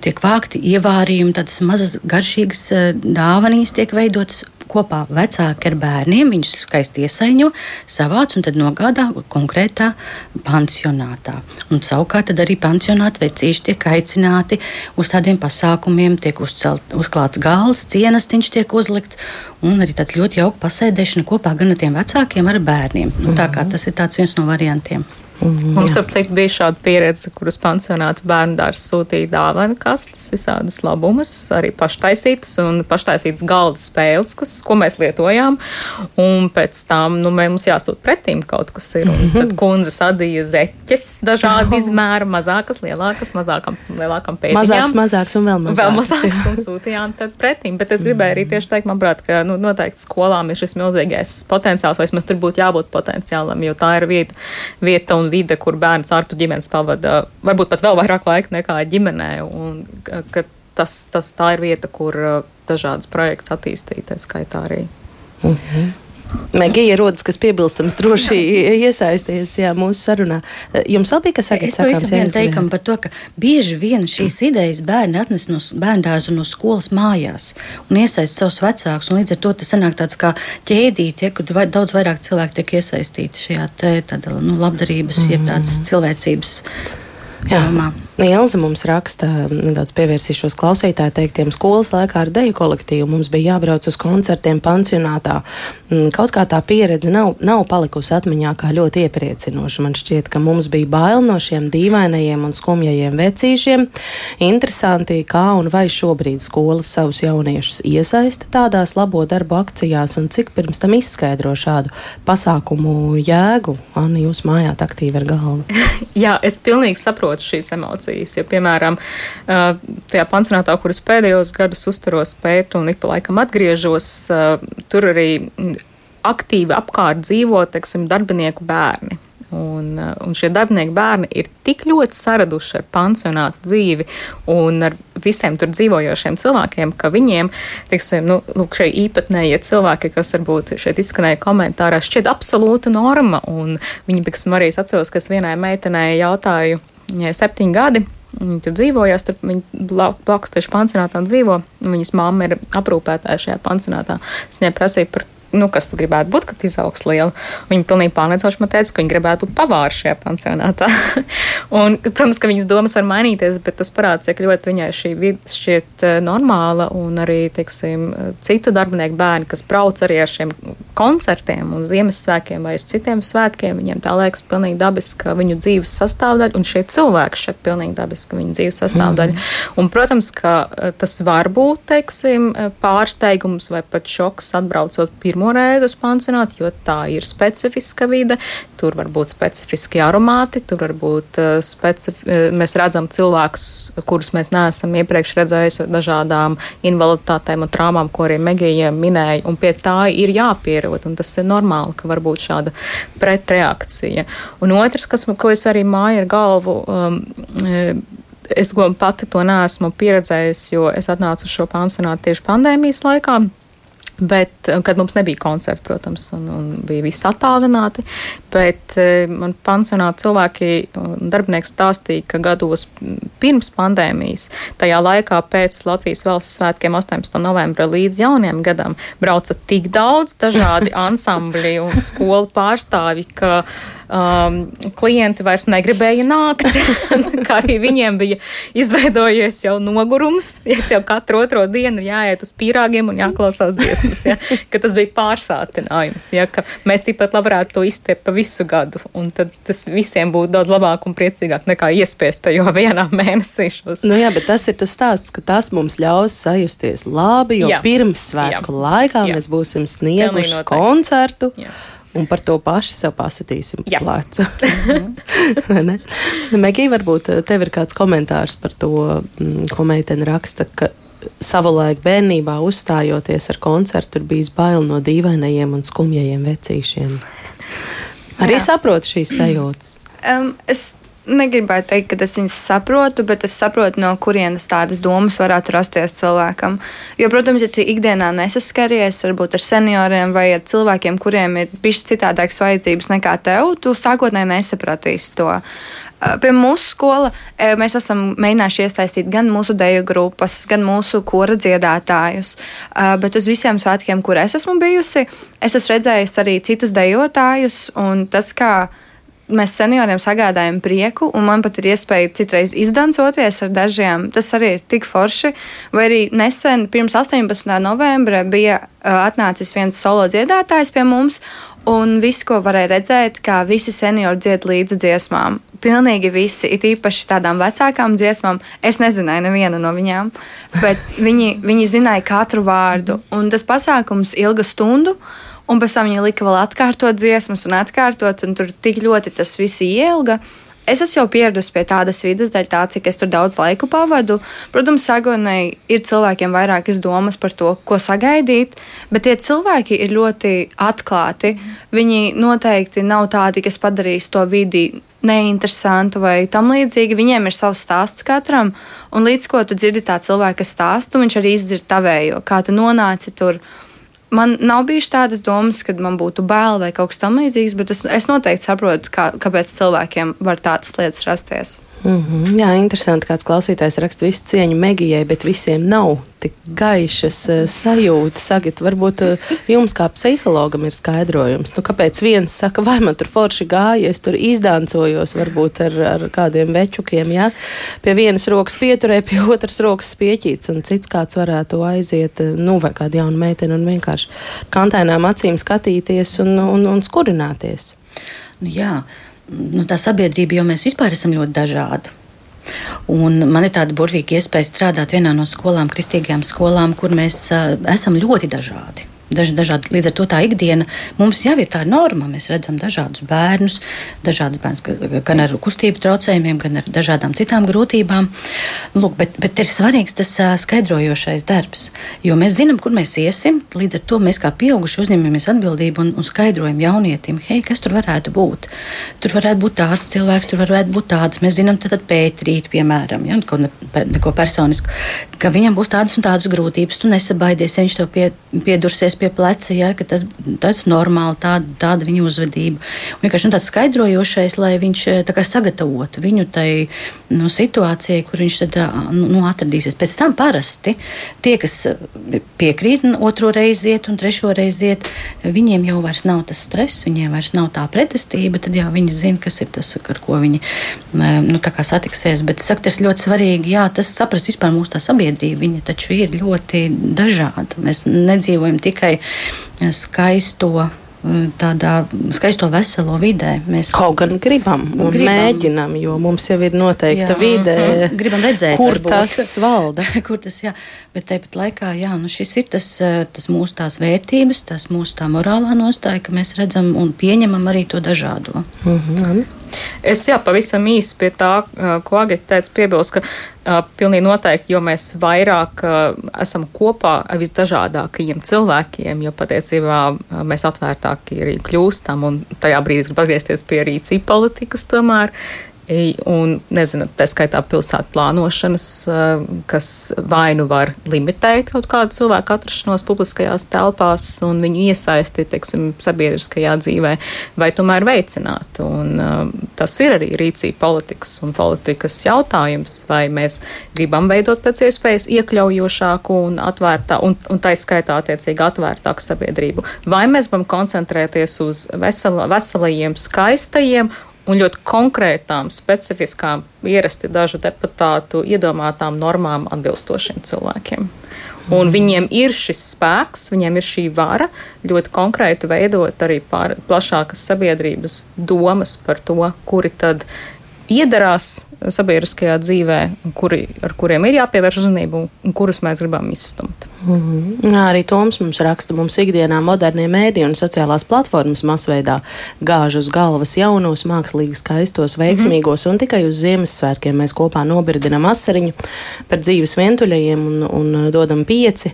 tiek vākti ievārījumi, tādas mazas garšīgas dāvanīs tiek veidotas kopā vecāki ar bērniem, viņus skaisti iesaiņo, savāc un tad nogādā konkrētā pansionātā. Un savukārt arī pansionāti vecīši tiek aicināti uz tādiem pasākumiem, tiek uzcelt, uzklāts galds, cienestiņš tiek uzlikts, un arī tāds ļoti jauka pasēdēšana kopā gan ar tiem vecākiem, ar bērniem. Mm -hmm. Tā kā tas ir viens no variantiem. Mm, Mums ap cik bija šāda pieredze, kuras pansionātu bērnu dārzs sūtīja dāvana kastes, visādas labumus, arī paštaisītas un paštaisītas galda spēles, kas, ko mēs lietojām. Un pēc tam nu, mums jāsūt pretīm kaut kas ir. Un tad kundze sadīja zeķes dažādi izmēri, mazākas, lielākas, mazākam, lielākam pēdiņām. Mazāks, mazāks un vēl mazāks. Vēl mazāks un sūtījām tad pretīm. Bet es gribēju arī tieši teikt, manuprāt, ka nu, noteikti skolām ir šis milzīgais potenciāls, vai vismaz tur būtu jābūt potenciālam, jo tā ir vieta, vieta un un vide, kur bērns ārpus ģimenes pavada varbūt pat vēl vairāk laika nekā ģimenē. Un, ka tas, tas tā ir vieta, kur uh, dažādas projekts attīstīties, skaitā arī. -hmm. Megija rodas, kas piebilstams, droši iesaisties jā, mūsu sarunā. Jums vēl bija kas sakāms? Es pavisam vien teikam par to, ka bieži vien šīs idejas bērni atnes no bērndārza un no skolas mājās un iesaist savus vecākus. Līdz ar to tas sanāk tāds kā ķēdīt, ja, kur daudz vairāk cilvēku tiek iesaistīti šajā te, tāda, nu, labdarības, mm. jeb tādas cilvēcības jomā. Ilza mums raksta, nedaudz pievērsīšos klausītāju teiktiem, skolas laikā ar deju kolektīvu mums bija jābrauc uz koncertiem pansionātā. Mm, kaut kā tā pieredze nav, nav palikusi atmiņā kā ļoti iepriecinoša. Man šķiet, ka mums bija bail no šiem dīvainajiem un skumjajiem vecīšiem. Interesanti, kā un vai šobrīd skolas savus jauniešus iesaista tādās labo darbu akcijās un cik pirms tam izskaidro šādu pasākumu jēgu. Anna, jūs mājāt aktīvi ar galvu. Jā, es pilnīgi saprotu šīs emocijas situācijas. Ja, piemēram, tajā pansionātā, kuras pēdējos gadus uzturos pētu un ik pa laikam atgriežos, tur arī aktīvi apkārt dzīvo, teiksim, darbinieku bērni. Un, un šie darbinieki bērni ir tik ļoti saraduši ar pansionātu dzīvi un ar visiem tur dzīvojošiem cilvēkiem, ka viņiem, teiksim, nu, lūk, šie īpatnējie cilvēki, kas varbūt šeit izskanēja komentārā, šķiet absolūta norma. Un viņi, piemēram, arī atceros, ka es vienai meitenei jautāju, Viņai septiņi gadi. Viņa tur dzīvojas, tur viņa blakus tieši pansionātā dzīvo. Viņas mamma ir aprūpētāja šajā pansionātā. Es viņai prasīju par nu, kas tu gribētu būt, kad izaugs liela. Viņa pilnīgi pārliecinoši man teica, ka viņa gribētu būt pavāra šajā pansionātā. un, protams, ka viņas domas var mainīties, bet tas parāda, cik ļoti viņai šī vide šķiet eh, normāla. Un arī, teiksim, citu darbinieku bērni, kas brauc arī ar šiem koncertiem un Ziemassvētkiem vai uz citiem svētkiem, viņiem tā liekas pilnīgi dabiski, ka viņu dzīves sastāvdaļa, un šie cilvēki šeit pilnīgi dabiski, viņu dzīves sastāvdaļa. Mm. Un, protams, ka eh, tas var būt, teiksim, pārsteigums vai pat šoks atbraucot pirmo pirmo reizi uz pansionātu, jo tā ir specifiska vide. Tur var būt specifiski aromāti, tur var būt uh, specif... Eh, mēs redzam cilvēkus, kurus mēs neesam iepriekš redzējuši dažādām invaliditātēm un traumām, ko arī Megija minēja. Un pie tā ir jāpierod, un tas ir normāli, ka var būt šāda pretreakcija. Un otrs, kas, ko es arī māju ar galvu. Um, eh, Es pati to neesmu pieredzējusi, jo es atnācu uz šo pansionātu tieši pandēmijas laikā. Bet, kad mums nebija koncerta, protams, un, un bija viss attālināti, bet eh, man pansionāta cilvēki un darbinieki stāstīja, ka gados pirms pandēmijas, tajā laikā pēc Latvijas valsts svētkiem 18. novembra līdz jauniem gadam brauca tik daudz dažādi ansambļi un skolu pārstāvi, ka um, klienti vairs negribēja nākt. kā arī viņiem bija izveidojies jau nogurums, ja tev katru otro dienu jāiet uz pīrāgiem un jāklausās dziesmas. Ja, tas bija pārsātinājums. Ja, mēs tikpat labi varētu to iztiept pa visu gadu, tad tas visiem būtu daudz labāk un priecīgāk nekā iespiest tajā vienā mēnesī. Šos. Nu jā, bet tas ir tas stāsts, ka tas mums ļaus sajusties labi, jo jā. pirms svētku jā. laikā jā. mēs būsim snieguši koncertu. Jā un par to paši sev pasitīsim pa plecu. Megija, varbūt eh, tev ir kāds komentārs par to, mm, ko meitene raksta, ka savulaik bērnībā uzstājoties ar koncertu, ir bijis bail no dīvainajiem un skumjajiem vecīšiem. Arī saprotu šīs sajūtas. Um, es negribētu teikt, ka es viņas saprotu, bet es saprotu, no kurienes tādas domas varētu rasties cilvēkam. Jo, protams, ja tu ikdienā nesaskaries varbūt ar senioriem vai ar cilvēkiem, kuriem ir bijušas citādākas vajadzības nekā tev, tu sākotnēji nesapratīsi to. Pie mūsu skola mēs esam mēģinājuši iesaistīt gan mūsu deju grupas, gan mūsu kora dziedātājus. Bet uz visiem svētkiem, kur es esmu bijusi, es esmu redzējusi arī citus dejotājus. Tas, kā mēs senioriem sagādājam prieku, un man pat ir iespēja citreiz izdancoties ar dažiem. Tas arī ir tik forši. Vai arī nesen, pirms 18. novembra, bija atnācis viens solo dziedātājs pie mums, un viss, ko varēja redzēt, kā visi seniori dzied līdzi dziesmām. Pilnīgi visi, it īpaši tādām vecākām dziesmām. Es nezināju nevienu no viņām, bet viņi, viņi zināja katru vārdu. Un tas pasākums ilga stundu. Uh, Un pēc tam viņi lika vēl atkārtot dziesmas un atkārtot, un tur tik ļoti tas viss ielga. Es esmu jau pieradusi pie tādas vidas, dēļ tā, cik es tur daudz laiku pavadu. Protams, sākotnēji ir cilvēkiem vairākas domas par to, ko sagaidīt, bet tie cilvēki ir ļoti atklāti. Viņi noteikti nav tādi, kas padarīs to vidi neinteresantu vai tam līdzīgi. Viņiem ir savs stāsts katram, un līdz ko tu dzirdi tā cilvēka stāstu, viņš arī izdzird tavējo, kā tu nonāci tur man nav bijušas tādas domas, ka man būtu bail vai kaut kas tamlīdzīgs, bet es, es noteikti saprotu, kā, kāpēc cilvēkiem var tādas lietas rasties. Mm -hmm. Jā, interesanti, kāds klausītājs raksta visu cieņu Megijai, bet visiem nav tik gaišas uh, sajūtas. Sagat, varbūt uh, jums kā psihologam ir skaidrojums, nu, kāpēc viens saka, vai man tur forši gāja, es tur izdancojos varbūt ar, ar kādiem večukiem, jā, pie vienas rokas pieturē, pie otras rokas spieķīts, un cits kāds varētu aiziet, nu, vai kāda jauna meitene un vienkārši kantēnām acīm skatīties un, un, un skurināties. Nu, jā nu, tā sabiedrība, jo mēs vispār esam ļoti dažādi. Un man ir tāda burvīga iespēja strādāt vienā no skolām, kristīgajām skolām, kur mēs uh, esam ļoti dažādi. Daž, dažādi, līdz ar to tā ikdiena mums jau ir tā norma. Mēs redzam dažādus bērnus, dažādus bērnus gan ar kustību traucējumiem, gan ar dažādām citām grūtībām. Lūk, bet, bet ir svarīgs tas skaidrojošais darbs, jo mēs zinām, kur mēs iesim. Līdz ar to mēs kā pieauguši uzņemamies atbildību un, un skaidrojam jaunietim, hei, kas tur varētu būt. Tur varētu būt tāds cilvēks, tur varētu būt tāds. Mēs zinām, tad pētrīt, piemēram, ja, neko, ne, neko personisku, ka viņam būs tādas un tādas grūtības. Tu nesabaidies, ja viņš to pie, piedursies pie pleca, ja, ka tas, tas normāli, tāda, tāda viņa uzvedība. Un vienkārši nu, tāds skaidrojošais, lai viņš eh, sagatavotu viņu tai nu, situācijai, kur viņš tad, nu, nu, atradīsies. Pēc tam parasti tie, kas piekrīt otro reizi iet un trešo reizi iet, viņiem jau vairs nav tas stress, viņiem vairs nav tā pretestība, tad jau viņi zina, kas ir tas, ar ko viņi nu, satiksies. Bet saku, tas ļoti svarīgi, jā, tas saprast vispār mūsu tā sabiedrība, viņa taču ir ļoti dažāda. Mēs nedzīvojam tikai tikai skaisto tādā skaisto, veselo vidē. Mēs kaut gan gribam un gribam. mēģinam, jo mums jau ir noteikta jā, vide, gribam redzēt, kur varbūt, tas valda. kur tas, jā, bet tāpat laikā, jā, nu šis ir tas, tas mūsu tās vērtības, tas mūsu tā morālā nostāja, ka mēs redzam un pieņemam arī to dažādo. Mm -hmm. Es jā, pavisam īsi pie tā, ko Agita teica, piebilst, ka uh, pilnīgi noteikti, jo mēs vairāk uh, esam kopā ar visdažādākajiem cilvēkiem, jo patiesībā uh, mēs atvērtāki arī kļūstam un tajā brīdī grib atgriezties pie rīcība politikas tomēr. Un, nezinu, tā skaitā pilsētu plānošanas, eh, kas vai nu var limitēt kaut kādu cilvēku atrašanos publiskajās telpās un viņu iesaisti, teiksim, sabiedriskajā dzīvē, vai tomēr veicināt. Un, eh, tas ir arī rīcība politikas un politikas jautājums, vai mēs gribam veidot pēc iespējas iekļaujošāku un atvērtā, un, un tā skaitā attiecīgi atvērtāku sabiedrību, vai mēs gribam koncentrēties uz vesela, veselajiem, skaistajiem un ļoti konkrētām, specifiskām, ierasti dažu deputātu iedomātām normām atbilstošiem cilvēkiem. Un viņiem ir šis spēks, viņiem ir šī vara ļoti konkrēti veidot arī pār, plašākas sabiedrības domas par to, kuri tad iedarās sabiedriskajā dzīvē, kuri, ar kuriem ir jāpievērš uzmanība un kurus mēs gribam izstumt. Mm -hmm. Jā, arī Toms mums raksta, mums ikdienā modernie mēdī un sociālās platformas masveidā gāž uz galvas jaunos, mākslīgi skaistos, veiksmīgos, mm -hmm. un tikai uz Ziemassvētkiem mēs kopā nobirdinam asariņu par dzīves vientuļajiem un, un dodam pieci.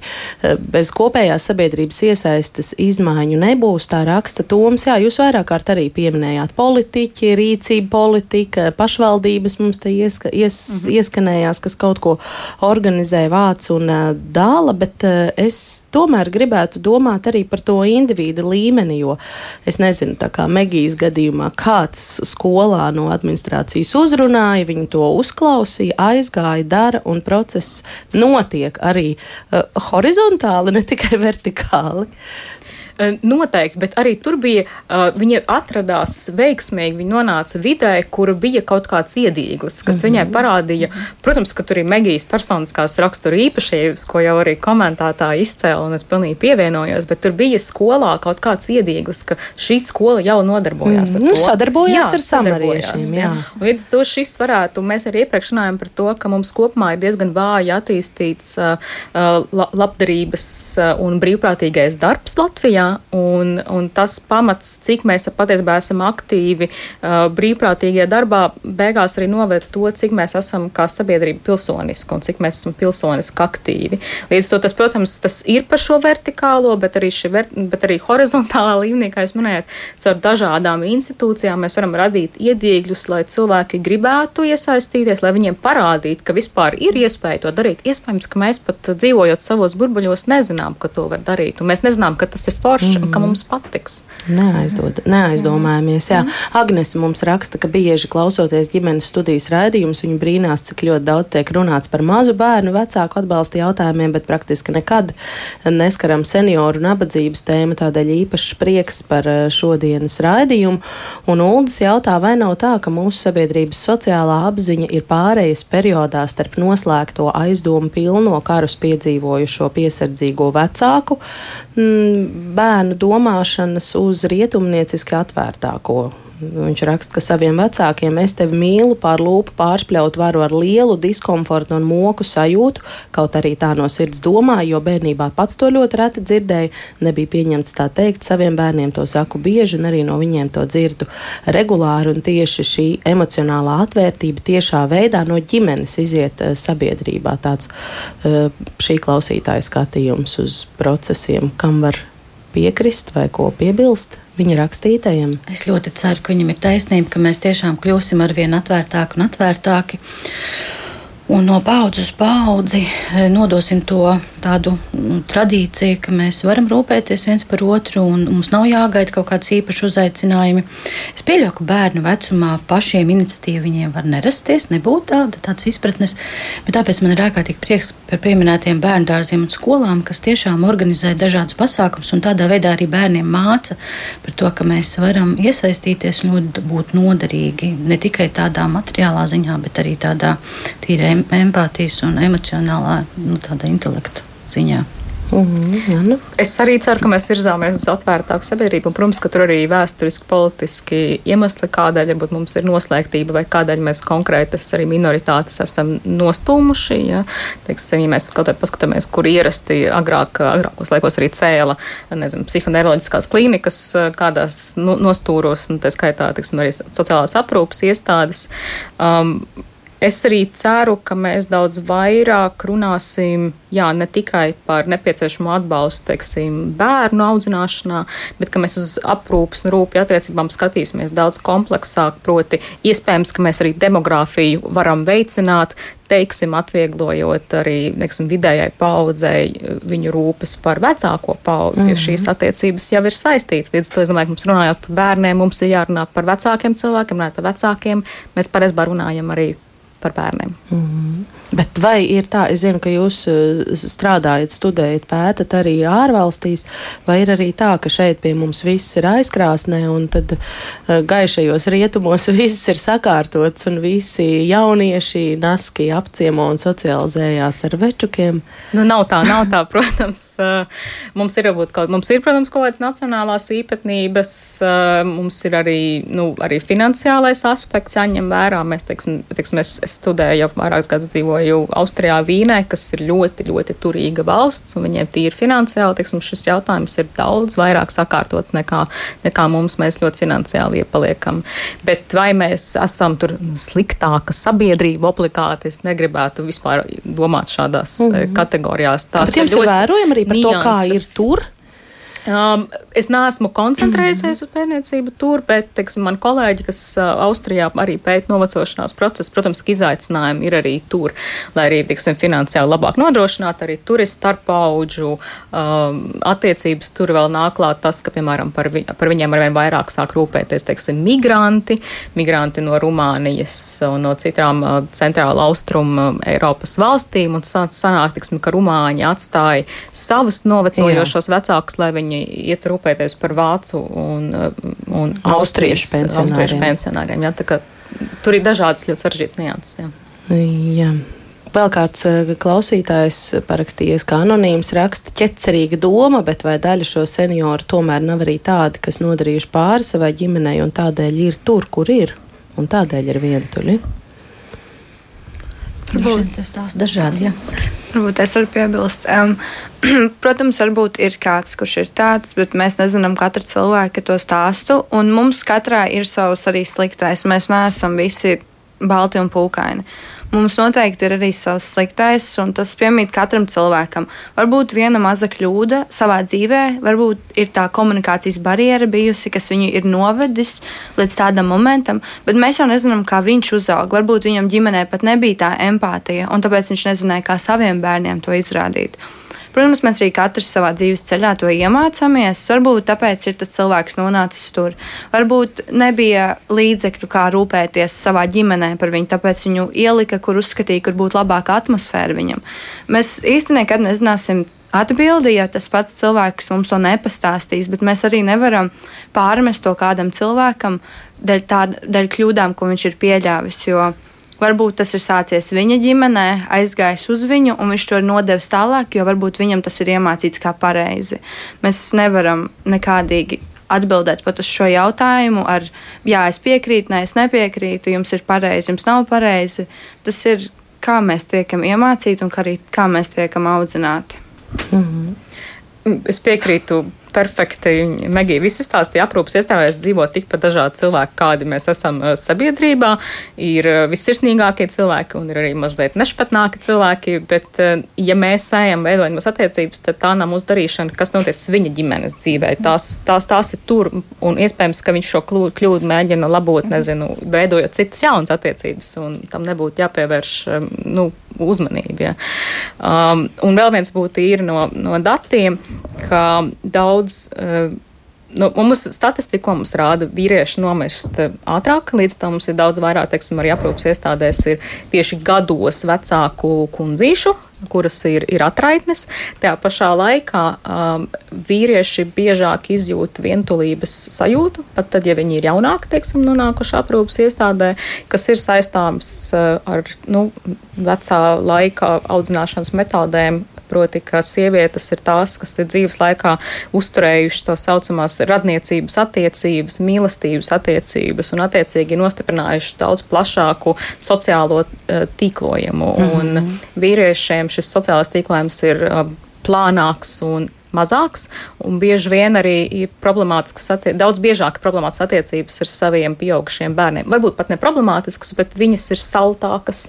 Bez kopējās sabiedrības iesaistas izmaiņu nebūs, tā raksta Toms. Jā, jūs vairāk kārt arī pieminējāt politiķi, rīcība politika, pašvaldības mums te ieska, ies, mm -hmm. ieskanējās, kas kaut ko organizē, vāc un uh, dala, bet uh, es tomēr gribētu domāt arī par to individu līmeni, jo es nezinu, tā kā Megijas gadījumā, kāds skolā no administrācijas uzrunāja, viņi to uzklausīja, aizgāja, dara un process notiek arī uh, horizontāli, ne tikai vertikāli. Noteikti, bet arī tur bija, viņi atradās veiksmīgi, viņi nonāca vidē, kur bija kaut kāds iedīglis, kas mm -hmm. viņai parādīja, protams, ka tur ir Megijas personiskās rakstura īpašības, ko jau arī komentētāji izcēla, un es pilnīgi pievienojos, bet tur bija skolā kaut kāds iedīglis, ka šī skola jau nodarbojās mm, ar nu, to. Sadarbojās jā, ar samariešiem, jā. jā. Līdz to šis varētu, mēs arī iepriekš runājam par to, ka mums kopumā ir diezgan vāji attīstīts uh, labdarības un brīvprātīgais darbs Latvijā, un, un tas pamats, cik mēs patiesībā esam aktīvi uh, brīvprātīgajā darbā, beigās arī noved to, cik mēs esam kā sabiedrība pilsoniski un cik mēs esam pilsoniski aktīvi. Līdz to tas, protams, tas ir par šo vertikālo, bet arī, ver, bet arī horizontālā līmenī, kā jūs minējat, caur dažādām institūcijām mēs varam radīt iedīgļus, lai cilvēki gribētu iesaistīties, lai viņiem parādītu, ka vispār ir iespēja to darīt. Iespējams, ka mēs pat dzīvojot savos burbuļos nezinām, ka to var darīt, un mēs nezinām, ka tas ir forši mm. un ka mums patiks. Neaizdod, neaizdomājamies. Jā. Mm. Agnes mums raksta, ka bieži klausoties ģimenes studijas raidījumus, viņa brīnās, cik ļoti daudz tiek runāts par mazu bērnu vecāku atbalsta jautājumiem, bet praktiski nekad neskaram senioru nabadzības tēmu. Tādēļ īpašs prieks par eh, šodienas raidījumu. Un Uldis jautā, vai nav tā, ka mūsu sabiedrības sociālā apziņa ir pārejas periodā starp noslēgto aizdomu pilno karus piedzīvojušo piesardzīgo vecāku bērnu domāšanas uz rietumnieciski atvērtāko Viņš raksta, ka saviem vecākiem es tevi mīlu, pār lūpu pārspļaut varu ar lielu diskomfortu un moku sajūtu, kaut arī tā no sirds domāju, jo bērnībā pats to ļoti reti dzirdēju. Nebija pieņemts tā teikt saviem bērniem, to saku bieži, un arī no viņiem to dzirdu regulāri. Un tieši šī emocionālā atvērtība tiešā veidā no ģimenes iziet uh, sabiedrībā. Tāds uh, šī klausītāja skatījums uz procesiem, kam var piekrist vai ko piebilst viņa rakstītajam? Es ļoti ceru, ka viņam ir taisnība, ka mēs tiešām kļūsim ar vien atvērtāki un atvērtāki. Un no paudzes uz paudzi eh, nodosim to tādu mm, tradīciju, ka mēs varam rūpēties viens par otru un mums nav jāgaida kaut kāds īpašs uzaicinājumi. Es pieļauju, ka bērnu vecumā pašiem iniciatīva viņiem var nerasties, nebūt tāda, tādas izpratnes, bet tāpēc man ir ārkārtīgi prieks par pieminētiem bērnu dārziem un skolām, kas tiešām organizē dažādus pasākumus un tādā veidā arī bērniem māca par to, ka mēs varam iesaistīties un būt noderīgi ne tikai tādā materiālā ziņā, bet arī tādā tīrē empātijas un emocionālā nu, intelekta ziņā. Mm -hmm, jā, nu. Es arī ceru, ka mēs virzāmies uz atvērtāku sabiedrību. Un, protams, ka tur arī vēsturiski, politiski iemesli, kādēļ varbūt mums ir noslēgtība vai kādēļ mēs konkrētas arī minoritātes esam nostūmuši. Ja, Teiksim, ja mēs kaut kā paskatāmies, kur ierasti agrāk, agrākos laikos arī cēla nezinu, psihoneiroloģiskās klīnikas kādās nostūros, un tā skaitā teiksim, arī sociālās aprūpas iestādes. Um, Es arī ceru, ka mēs daudz vairāk runāsim jā, ne tikai par nepieciešamo atbalstu teiksim, bērnu audzināšanā, bet ka mēs uz aprūpas un rūpju attiecībām skatīsimies daudz kompleksāk. Proti, iespējams, ka mēs arī demogrāfiju varam veicināt, teiksim, atvieglojot arī neksim, vidējai paudzei viņu rūpes par vecāko paudzi, mm -hmm. jo šīs attiecības jau ir saistītas. Līdz ar to es domāju, ka mums runājot par bērniem, mums ir jārunā par vecākiem cilvēkiem, runājot par vecākiem. Mēs pareizībā runājam arī par bērniem. Mm -hmm. Bet vai ir tā, es zinu, ka jūs eh, strādājat, studējat, pētat arī ārvalstīs, vai ir arī tā, ka šeit pie mums viss ir aizkrāsnē un tad uh, gaišajos rietumos viss ir sakārtots un visi jaunieši naski apciemo un socializējās ar večukiem? Nu, nav tā, nav tā, protams. Uh, mums ir, kaut, mums ir, protams, kaut kādas nacionālās īpatnības, mums ir arī, nu, arī finansiālais aspekts jāņem vērā. Mēs, teiksim, teiksim, es, es studēju jau vairākus gadus dzīvoju dzīvoju Austrijā, Vīnē, kas ir ļoti, ļoti turīga valsts, un viņiem tīri finansiāli tiksim, šis jautājums ir daudz vairāk sakārtots nekā, nekā mums. Mēs ļoti finansiāli iepaliekam. Bet vai mēs esam tur sliktāka sabiedrība obligāti, es negribētu vispār domāt šādās mm -hmm. kategorijās. Tās ir ļoti vērojami arī par nianses. to, kā ir tur. Um, es neesmu koncentrējusies uz pētniecību tur, bet, teiksim, man kolēģi, kas uh, Austrijā arī pēta novecošanās procesu, protams, ka izaicinājumi ir arī tur, lai arī, teiksim, finansiāli labāk nodrošināt, arī tur ir starpaudžu um, attiecības, tur vēl nāk klāt tas, ka, piemēram, par, vi, par viņiem arvien vairāk sāk rūpēties, teiksim, migranti, migranti no Rumānijas un no citām uh, centrāla austrumu Eiropas valstīm, un sanāk, teiksim, ka Rumāņi atstāja savus novecojošos Jā. vecākus, lai viņi viņi iet rūpēties par vācu un, un austriešu pensionāriem. pensionāriem ja, kā, tur ir dažādas ļoti sarežģītas nianses. Ja. Jā. Vēl kāds eh, klausītājs parakstījies, kā anonīms raksta, ķecerīga doma, bet vai daļa šo senioru tomēr nav arī tādi, kas nodarījuši pāri savai ģimenei un tādēļ ir tur, kur ir, un tādēļ ir vientuļi? Varbūt tas tās dažādi. Ja. Varbūt es varu piebilst. Um, protams, varbūt ir kāds, kurš ir tāds, bet mēs nezinām katra cilvēka to stāstu. Un mums katrā ir savs arī sliktais. Mēs neesam visi balti un pūkaini. Mums noteikti ir arī savs sliktais, un tas piemīt katram cilvēkam. Varbūt viena maza kļūda savā dzīvē, varbūt ir tā komunikācijas barjera bijusi, kas viņu ir novedis līdz tādam momentam, bet mēs jau nezinām, kā viņš uzauga. Varbūt viņam ģimenē pat nebija tā empātija, un tāpēc viņš nezināja, kā saviem bērniem to izrādīt. Protams, mēs arī katrs savā dzīves ceļā to iemācāmies. Varbūt tāpēc ir tas cilvēks nonācis tur. Varbūt nebija līdzekļu, kā rūpēties savā ģimenē par viņu, tāpēc viņu ielika, kur uzskatīja, kur būtu labāka atmosfēra viņam. Mēs īstenībā nekad nezināsim atbildi, ja tas pats cilvēks mums to nepastāstīs, bet mēs arī nevaram pārmest to kādam cilvēkam dēļ, tāda, dēļ kļūdām, ko viņš ir pieļāvis. Jo Varbūt tas ir sācies viņa ģimenē, aizgājis uz viņu, un viņš to ir nodevis tālāk, jo varbūt viņam tas ir iemācīts kā pareizi. Mēs nevaram nekādīgi atbildēt pat uz šo jautājumu ar, jā, es piekrītu, nē, es nepiekrītu, jums ir pareizi, jums nav pareizi. Tas ir kā mēs tiekam iemācīti un kā arī kā mēs tiekam audzināti. Mm -hmm. Es piekrītu perfekti. Megija viss stāstīja, aprūpas iestādēs dzīvo tikpat dažādi cilvēki, kādi mēs esam uh, sabiedrībā. Ir uh, vissirsnīgākie cilvēki un ir arī mazliet nešpatnāki cilvēki, bet, uh, ja mēs ejam veidojam attiecības, tad tā nav mūsu darīšana, kas notiek viņa ģimenes dzīvē. Tās, tās, tās ir tur un iespējams, ka viņš šo kļūdu mēģina labot, nezinu, veidojot citas jaunas attiecības un tam nebūtu jāpievērš nu, uzmanība. Ja. Um, un vēl viens būtu īri no, no datiem, ka daudz. Uh, Nu, mums statistika, ko mums rāda, vīrieši nomirst eh, ātrāk, līdz tam mums ir daudz vairāk, teiksim, arī aprūpas iestādēs ir tieši gados vecāku kundzīšu, kuras ir, ir atraitnes. Tajā pašā laikā um, vīrieši biežāk izjūt vientulības sajūtu, pat tad, ja viņi ir jaunāki, teiksim, nonākuši aprūpas iestādē, kas ir saistāms uh, ar nu, vecā laika audzināšanas metodēm, proti, ka sievietes ir tās, kas ir dzīves laikā uzturējušas tā saucamās radniecības attiecības, mīlestības attiecības un attiecīgi nostiprinājušas daudz plašāku sociālo uh, tīklojumu. Mm -hmm. Un vīriešiem šis sociālais tīklojums ir uh, plānāks un mazāks, un bieži vien arī ir problemātisks, daudz biežāk problemātisks attiecības ar saviem pieaugušiem bērniem. Varbūt pat ne problemātisks, bet viņas ir saltākas,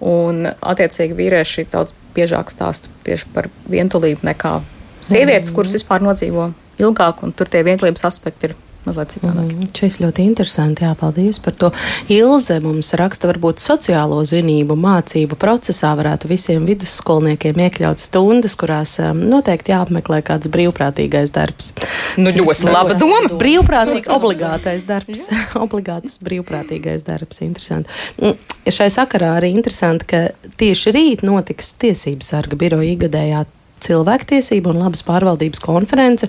un attiecīgi vīrieši daudz biežāk stāsta tieši par vientulību nekā sievietes, mm. kuras vispār nodzīvo ilgāk, un tur tie vientulības aspekti ir mazliet citādāk. Mm, šis ļoti interesanti, jā, paldies par to. Ilze mums raksta, varbūt sociālo zinību mācību procesā varētu visiem vidusskolniekiem iekļaut stundas, kurās um, noteikti jāapmeklē kāds brīvprātīgais darbs. Nu, ļoti laba doma. Brīvprātīgi obligātais darbs. Obligāts brīvprātīgais darbs. Interesanti. Mm, šai sakarā arī interesanti, ka tieši rīt notiks tiesības sarga biroja igadējā cilvēktiesību un labas pārvaldības konference.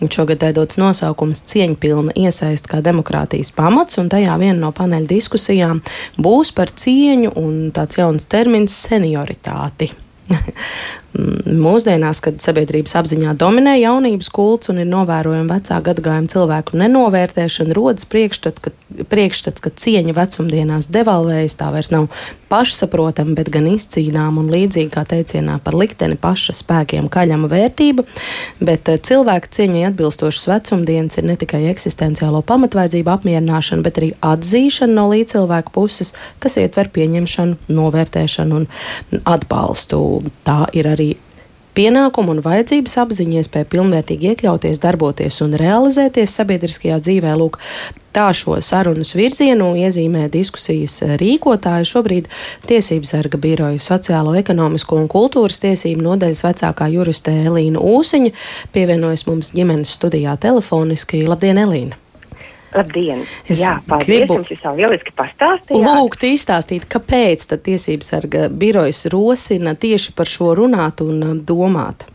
Šogad tā dots nosaukums Cieņpilna iesaist kā demokrātijas pamats, un tajā viena no paneļa diskusijām būs par cieņu un tāds jauns termins senioritāti. Mūsdienās, kad sabiedrības apziņā dominē jaunības kults un ir novērojama vecā gadagājuma cilvēku nenovērtēšana, rodas priekšstats, ka, priekšstats, ka cieņa vecumdienās devalvējas, tā vairs nav pašsaprotama, bet gan izcīnām un līdzīgi kā teicienā par likteni paša spēkiem kaļama vērtība, bet eh, cilvēka cieņai atbilstošas vecumdienas ir ne tikai eksistenciālo pamatvajadzību apmierināšana, bet arī atzīšana no līdzcilvēku puses, kas ietver pieņemšanu, novērtēšanu un atbalstu. Tā ir arī pienākumu un vajadzības apziņa, iespēja pilnvērtīgi iekļauties, darboties un realizēties sabiedriskajā dzīvē. Lūk, tā šo sarunas virzienu iezīmē diskusijas rīkotāji šobrīd Tiesības sarga biroja sociālo, ekonomisko un kultūras tiesību nodaļas vecākā juriste Elīna Ūsiņa pievienojas mums ģimenes studijā telefoniski. Labdien, Elīna! Labdien! Es Jā, paldies, gribu jums jau lieliski pastāstījāt. Lūgt izstāstīt, kāpēc tad tiesības sarga birojas rosina tieši par šo runāt un um, domāt.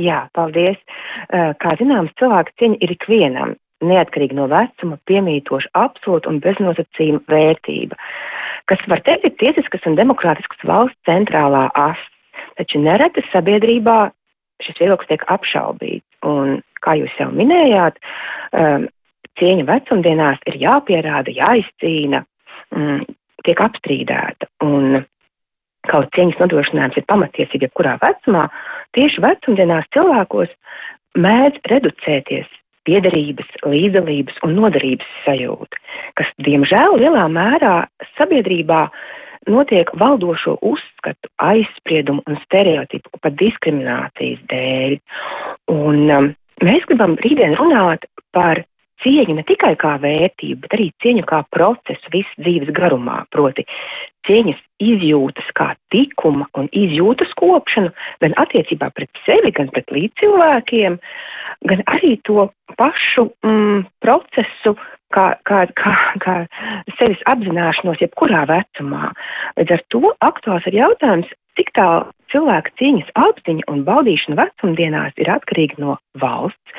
Jā, paldies. Uh, kā zināms, cilvēka cieņa ir ikvienam, neatkarīgi no vecuma, piemītoša absolūta un beznosacījuma vērtība, kas var teikt ir tiesiskas un demokrātiskas valsts centrālā as, taču nereti sabiedrībā šis viedoklis tiek apšaubīts. Un, kā jūs jau minējāt, um, cieņa vecumdienās ir jāpierāda, jāizcīna, mm, tiek apstrīdēta. Un kaut cieņas nodrošinājums ir pamatiesība jebkurā vecumā, tieši vecumdienās cilvēkos mēdz reducēties piederības, līdzdalības un nodarības sajūta, kas, diemžēl, lielā mērā sabiedrībā notiek valdošo uzskatu, aizspriedumu un stereotipu pat diskriminācijas dēļ. Un um, mēs gribam rītdien runāt par cieņu ne tikai kā vērtību, bet arī cieņu kā procesu visu dzīves garumā, proti cieņas izjūtas kā tikuma un izjūtas kopšanu gan attiecībā pret sevi, gan pret līdzcilvēkiem, gan arī to pašu mm, procesu, kā, kā, kā, kā sevis apzināšanos jebkurā vecumā. Līdz ar to aktuāls ir jautājums, cik tālu cilvēka cieņas apziņa un baudīšana vecumdienās ir atkarīga no valsts,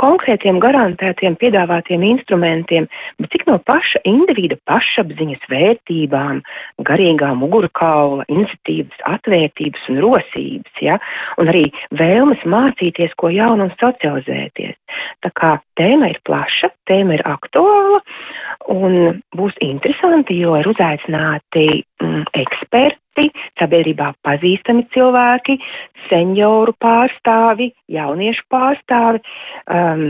konkrētiem garantētiem piedāvātiem instrumentiem, bet cik no paša individa pašapziņas vērtībām, garīgā mugurkaula, iniciatīvas, atvērtības un rosības, ja, un arī vēlmes mācīties ko jaunu un socializēties. Tā kā tēma ir plaša, tēma ir aktuāla un būs interesanti, jo ir uzaicināti mm, eksperti sabiedrībā pazīstami cilvēki, senioru pārstāvi, jauniešu pārstāvi. Um,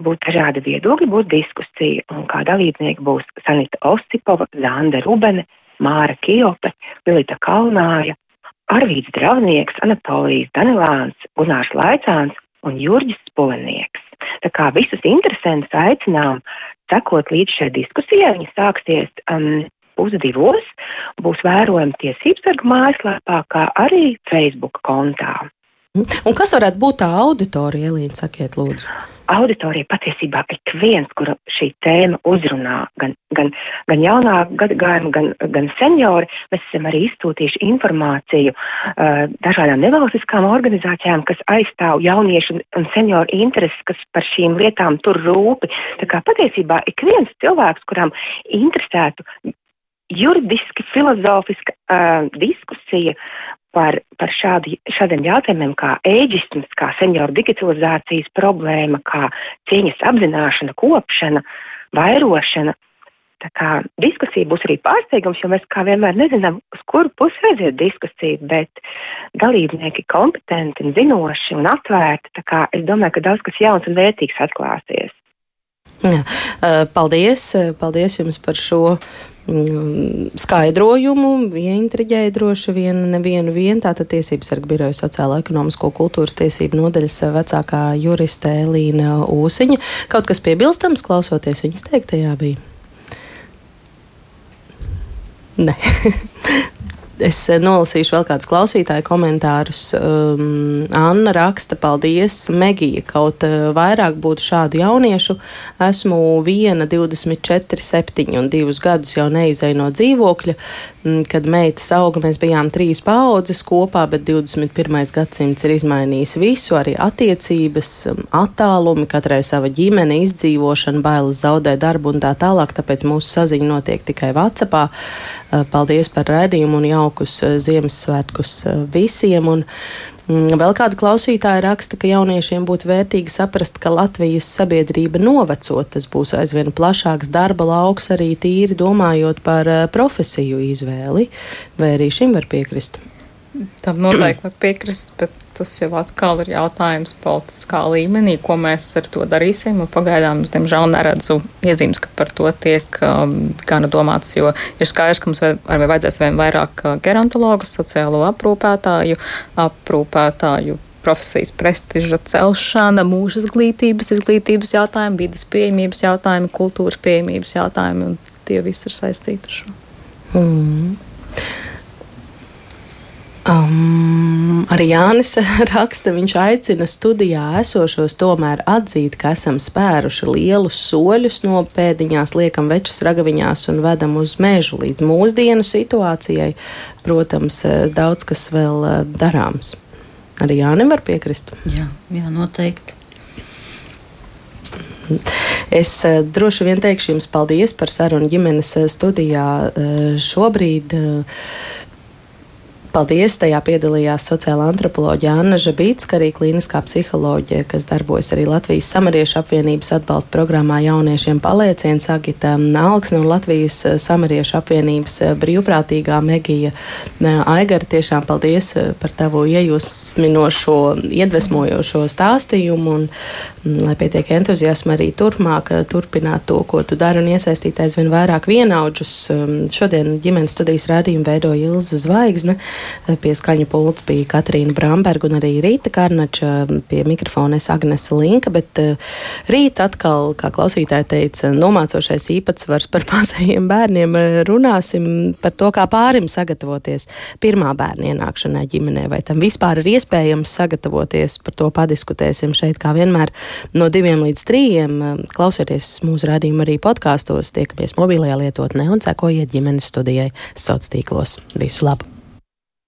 būs dažādi viedokļi, būs diskusija, un kā dalībnieki būs Sanita Osipova, Zanda Rubene, Māra Kijope, Vilita Kalnāja, Arvīts Draunieks, Anatolijas Danilāns, Gunārs Laicāns un Jurģis Spulenieks. Tā kā visus interesantus aicinām sekot līdz šai diskusijai, viņa sāksies um, pusdivos būs vērojama tiesības sarga mājaslapā, kā arī Facebook kontā. Un kas varētu būt tā auditorija, Elīna, sakiet, lūdzu? Auditorija patiesībā ik viens, kuru šī tēma uzrunā, gan, gan, gan jaunā gadagājuma, gan, gan seniori, mēs esam arī izsūtījuši informāciju uh, dažādām nevalstiskām organizācijām, kas aizstāv jauniešu un senioru intereses, kas par šīm lietām tur rūpi. Tā kā patiesībā ik viens cilvēks, kuram interesētu juridiski, filozofiska uh, diskusija par, par šādi, šādiem jautājumiem kā ēģisms, kā senioru digitalizācijas problēma, kā cieņas apzināšana, kopšana, vairošana. Tā kā diskusija būs arī pārsteigums, jo mēs kā vienmēr nezinām, uz kuru pusi aiziet diskusija, bet dalībnieki kompetenti un zinoši un atvērti. Tā kā es domāju, ka daudz kas jauns un vērtīgs atklāsies. Jā, paldies, paldies jums par šo skaidrojumu, ieintriģēja droši vien nevienu vien. Tātad tiesības sarga biroja sociālo ekonomisko kultūras tiesību nodaļas vecākā juriste Elīna Ūsiņa. Kaut kas piebilstams, klausoties viņas teiktajā bija? Nē. Es nolasīšu vēl kādus klausītāju komentārus. Um, Anna raksta, paldies, Megija, kaut uh, vairāk būtu šādu jauniešu. Esmu viena 24, 7 un divus gadus jau neizēju no dzīvokļa. Mm, kad meitas auga, mēs bijām trīs paudzes kopā, bet 21. gadsimts ir izmainījis visu, arī attiecības, um, attālumi, katrai sava ģimene, izdzīvošana, bailes zaudēt darbu un tā tālāk. Tāpēc mūsu saziņa notiek tikai Vācijā. Uh, paldies par redzējumu un jaukus uh, Ziemassvētkus visiem! Un, Mm, vēl kāda klausītāja raksta, ka jauniešiem būtu vērtīgi saprast, ka Latvijas sabiedrība novecot, tas būs aizvien plašāks darba lauks, arī tīri domājot par eh, profesiju izvēli. Vai arī šim var piekrist? Tam noteikti var piekrist, bet tas jau atkal ir jautājums politiskā līmenī, ko mēs ar to darīsim. Pagaidām es, diemžēl, neredzu iezīmes, ka par to tiek um, gana domāts, jo ir skaidrs, ka mums arī vajadzēs vien vairāk uh, gerontologu, sociālo aprūpētāju, aprūpētāju profesijas prestiža celšana, mūža izglītības, izglītības jautājumi, vidas pieejamības jautājumi, kultūras pieejamības jautājumi, un tie visi ir saistīti ar šo. Mm. Um, arī Jānis raksta, viņš aicina studijā esošos tomēr atzīt, ka esam spēruši lielus soļus no pēdiņās, liekam večus ragaviņās un vedam uz mežu līdz mūsdienu situācijai. Protams, eh, daudz kas vēl eh, darāms. Arī Jānis var piekrist. Jā, jā noteikti. Es uh, droši vien teikšu jums paldies par sarunu ģimenes studijā šobrīd. Paldies! Tajā piedalījās sociāla antropoloģija Anna Žabītska, arī klīniskā psiholoģija, kas darbojas arī Latvijas samariešu apvienības atbalsta programmā jauniešiem palieciens Agita Alksne un Latvijas samariešu apvienības brīvprātīgā Megija Aigara. Tiešām paldies par tavu iejūsminošo, iedvesmojošo stāstījumu un lai pietiek entuziasma arī turpmāk turpināt to, ko tu dari un iesaistīt aizvien vairāk vienaudžus. Šodien ģimenes studijas rādījumu veido Ilza Zvaigzne. Pie skaņu pults bija Katrīna Bramberga un arī Rīta Karnača. Pie mikrofona es Agnese Linka, bet eh, rīt atkal, kā klausītāji teica, nomācošais īpatsvars par mazajiem bērniem. Eh, runāsim par to, kā pārim sagatavoties pirmā bērna ienākšanai ģimenē, vai tam vispār ir iespējams sagatavoties. Par to padiskutēsim šeit, kā vienmēr, no diviem līdz trījiem. Eh, klausieties mūsu radījumu arī podkāstos, tiekamies mobilajā lietotnē un sekojiet ģimenes studijai sociālos tīklos. Visu labu!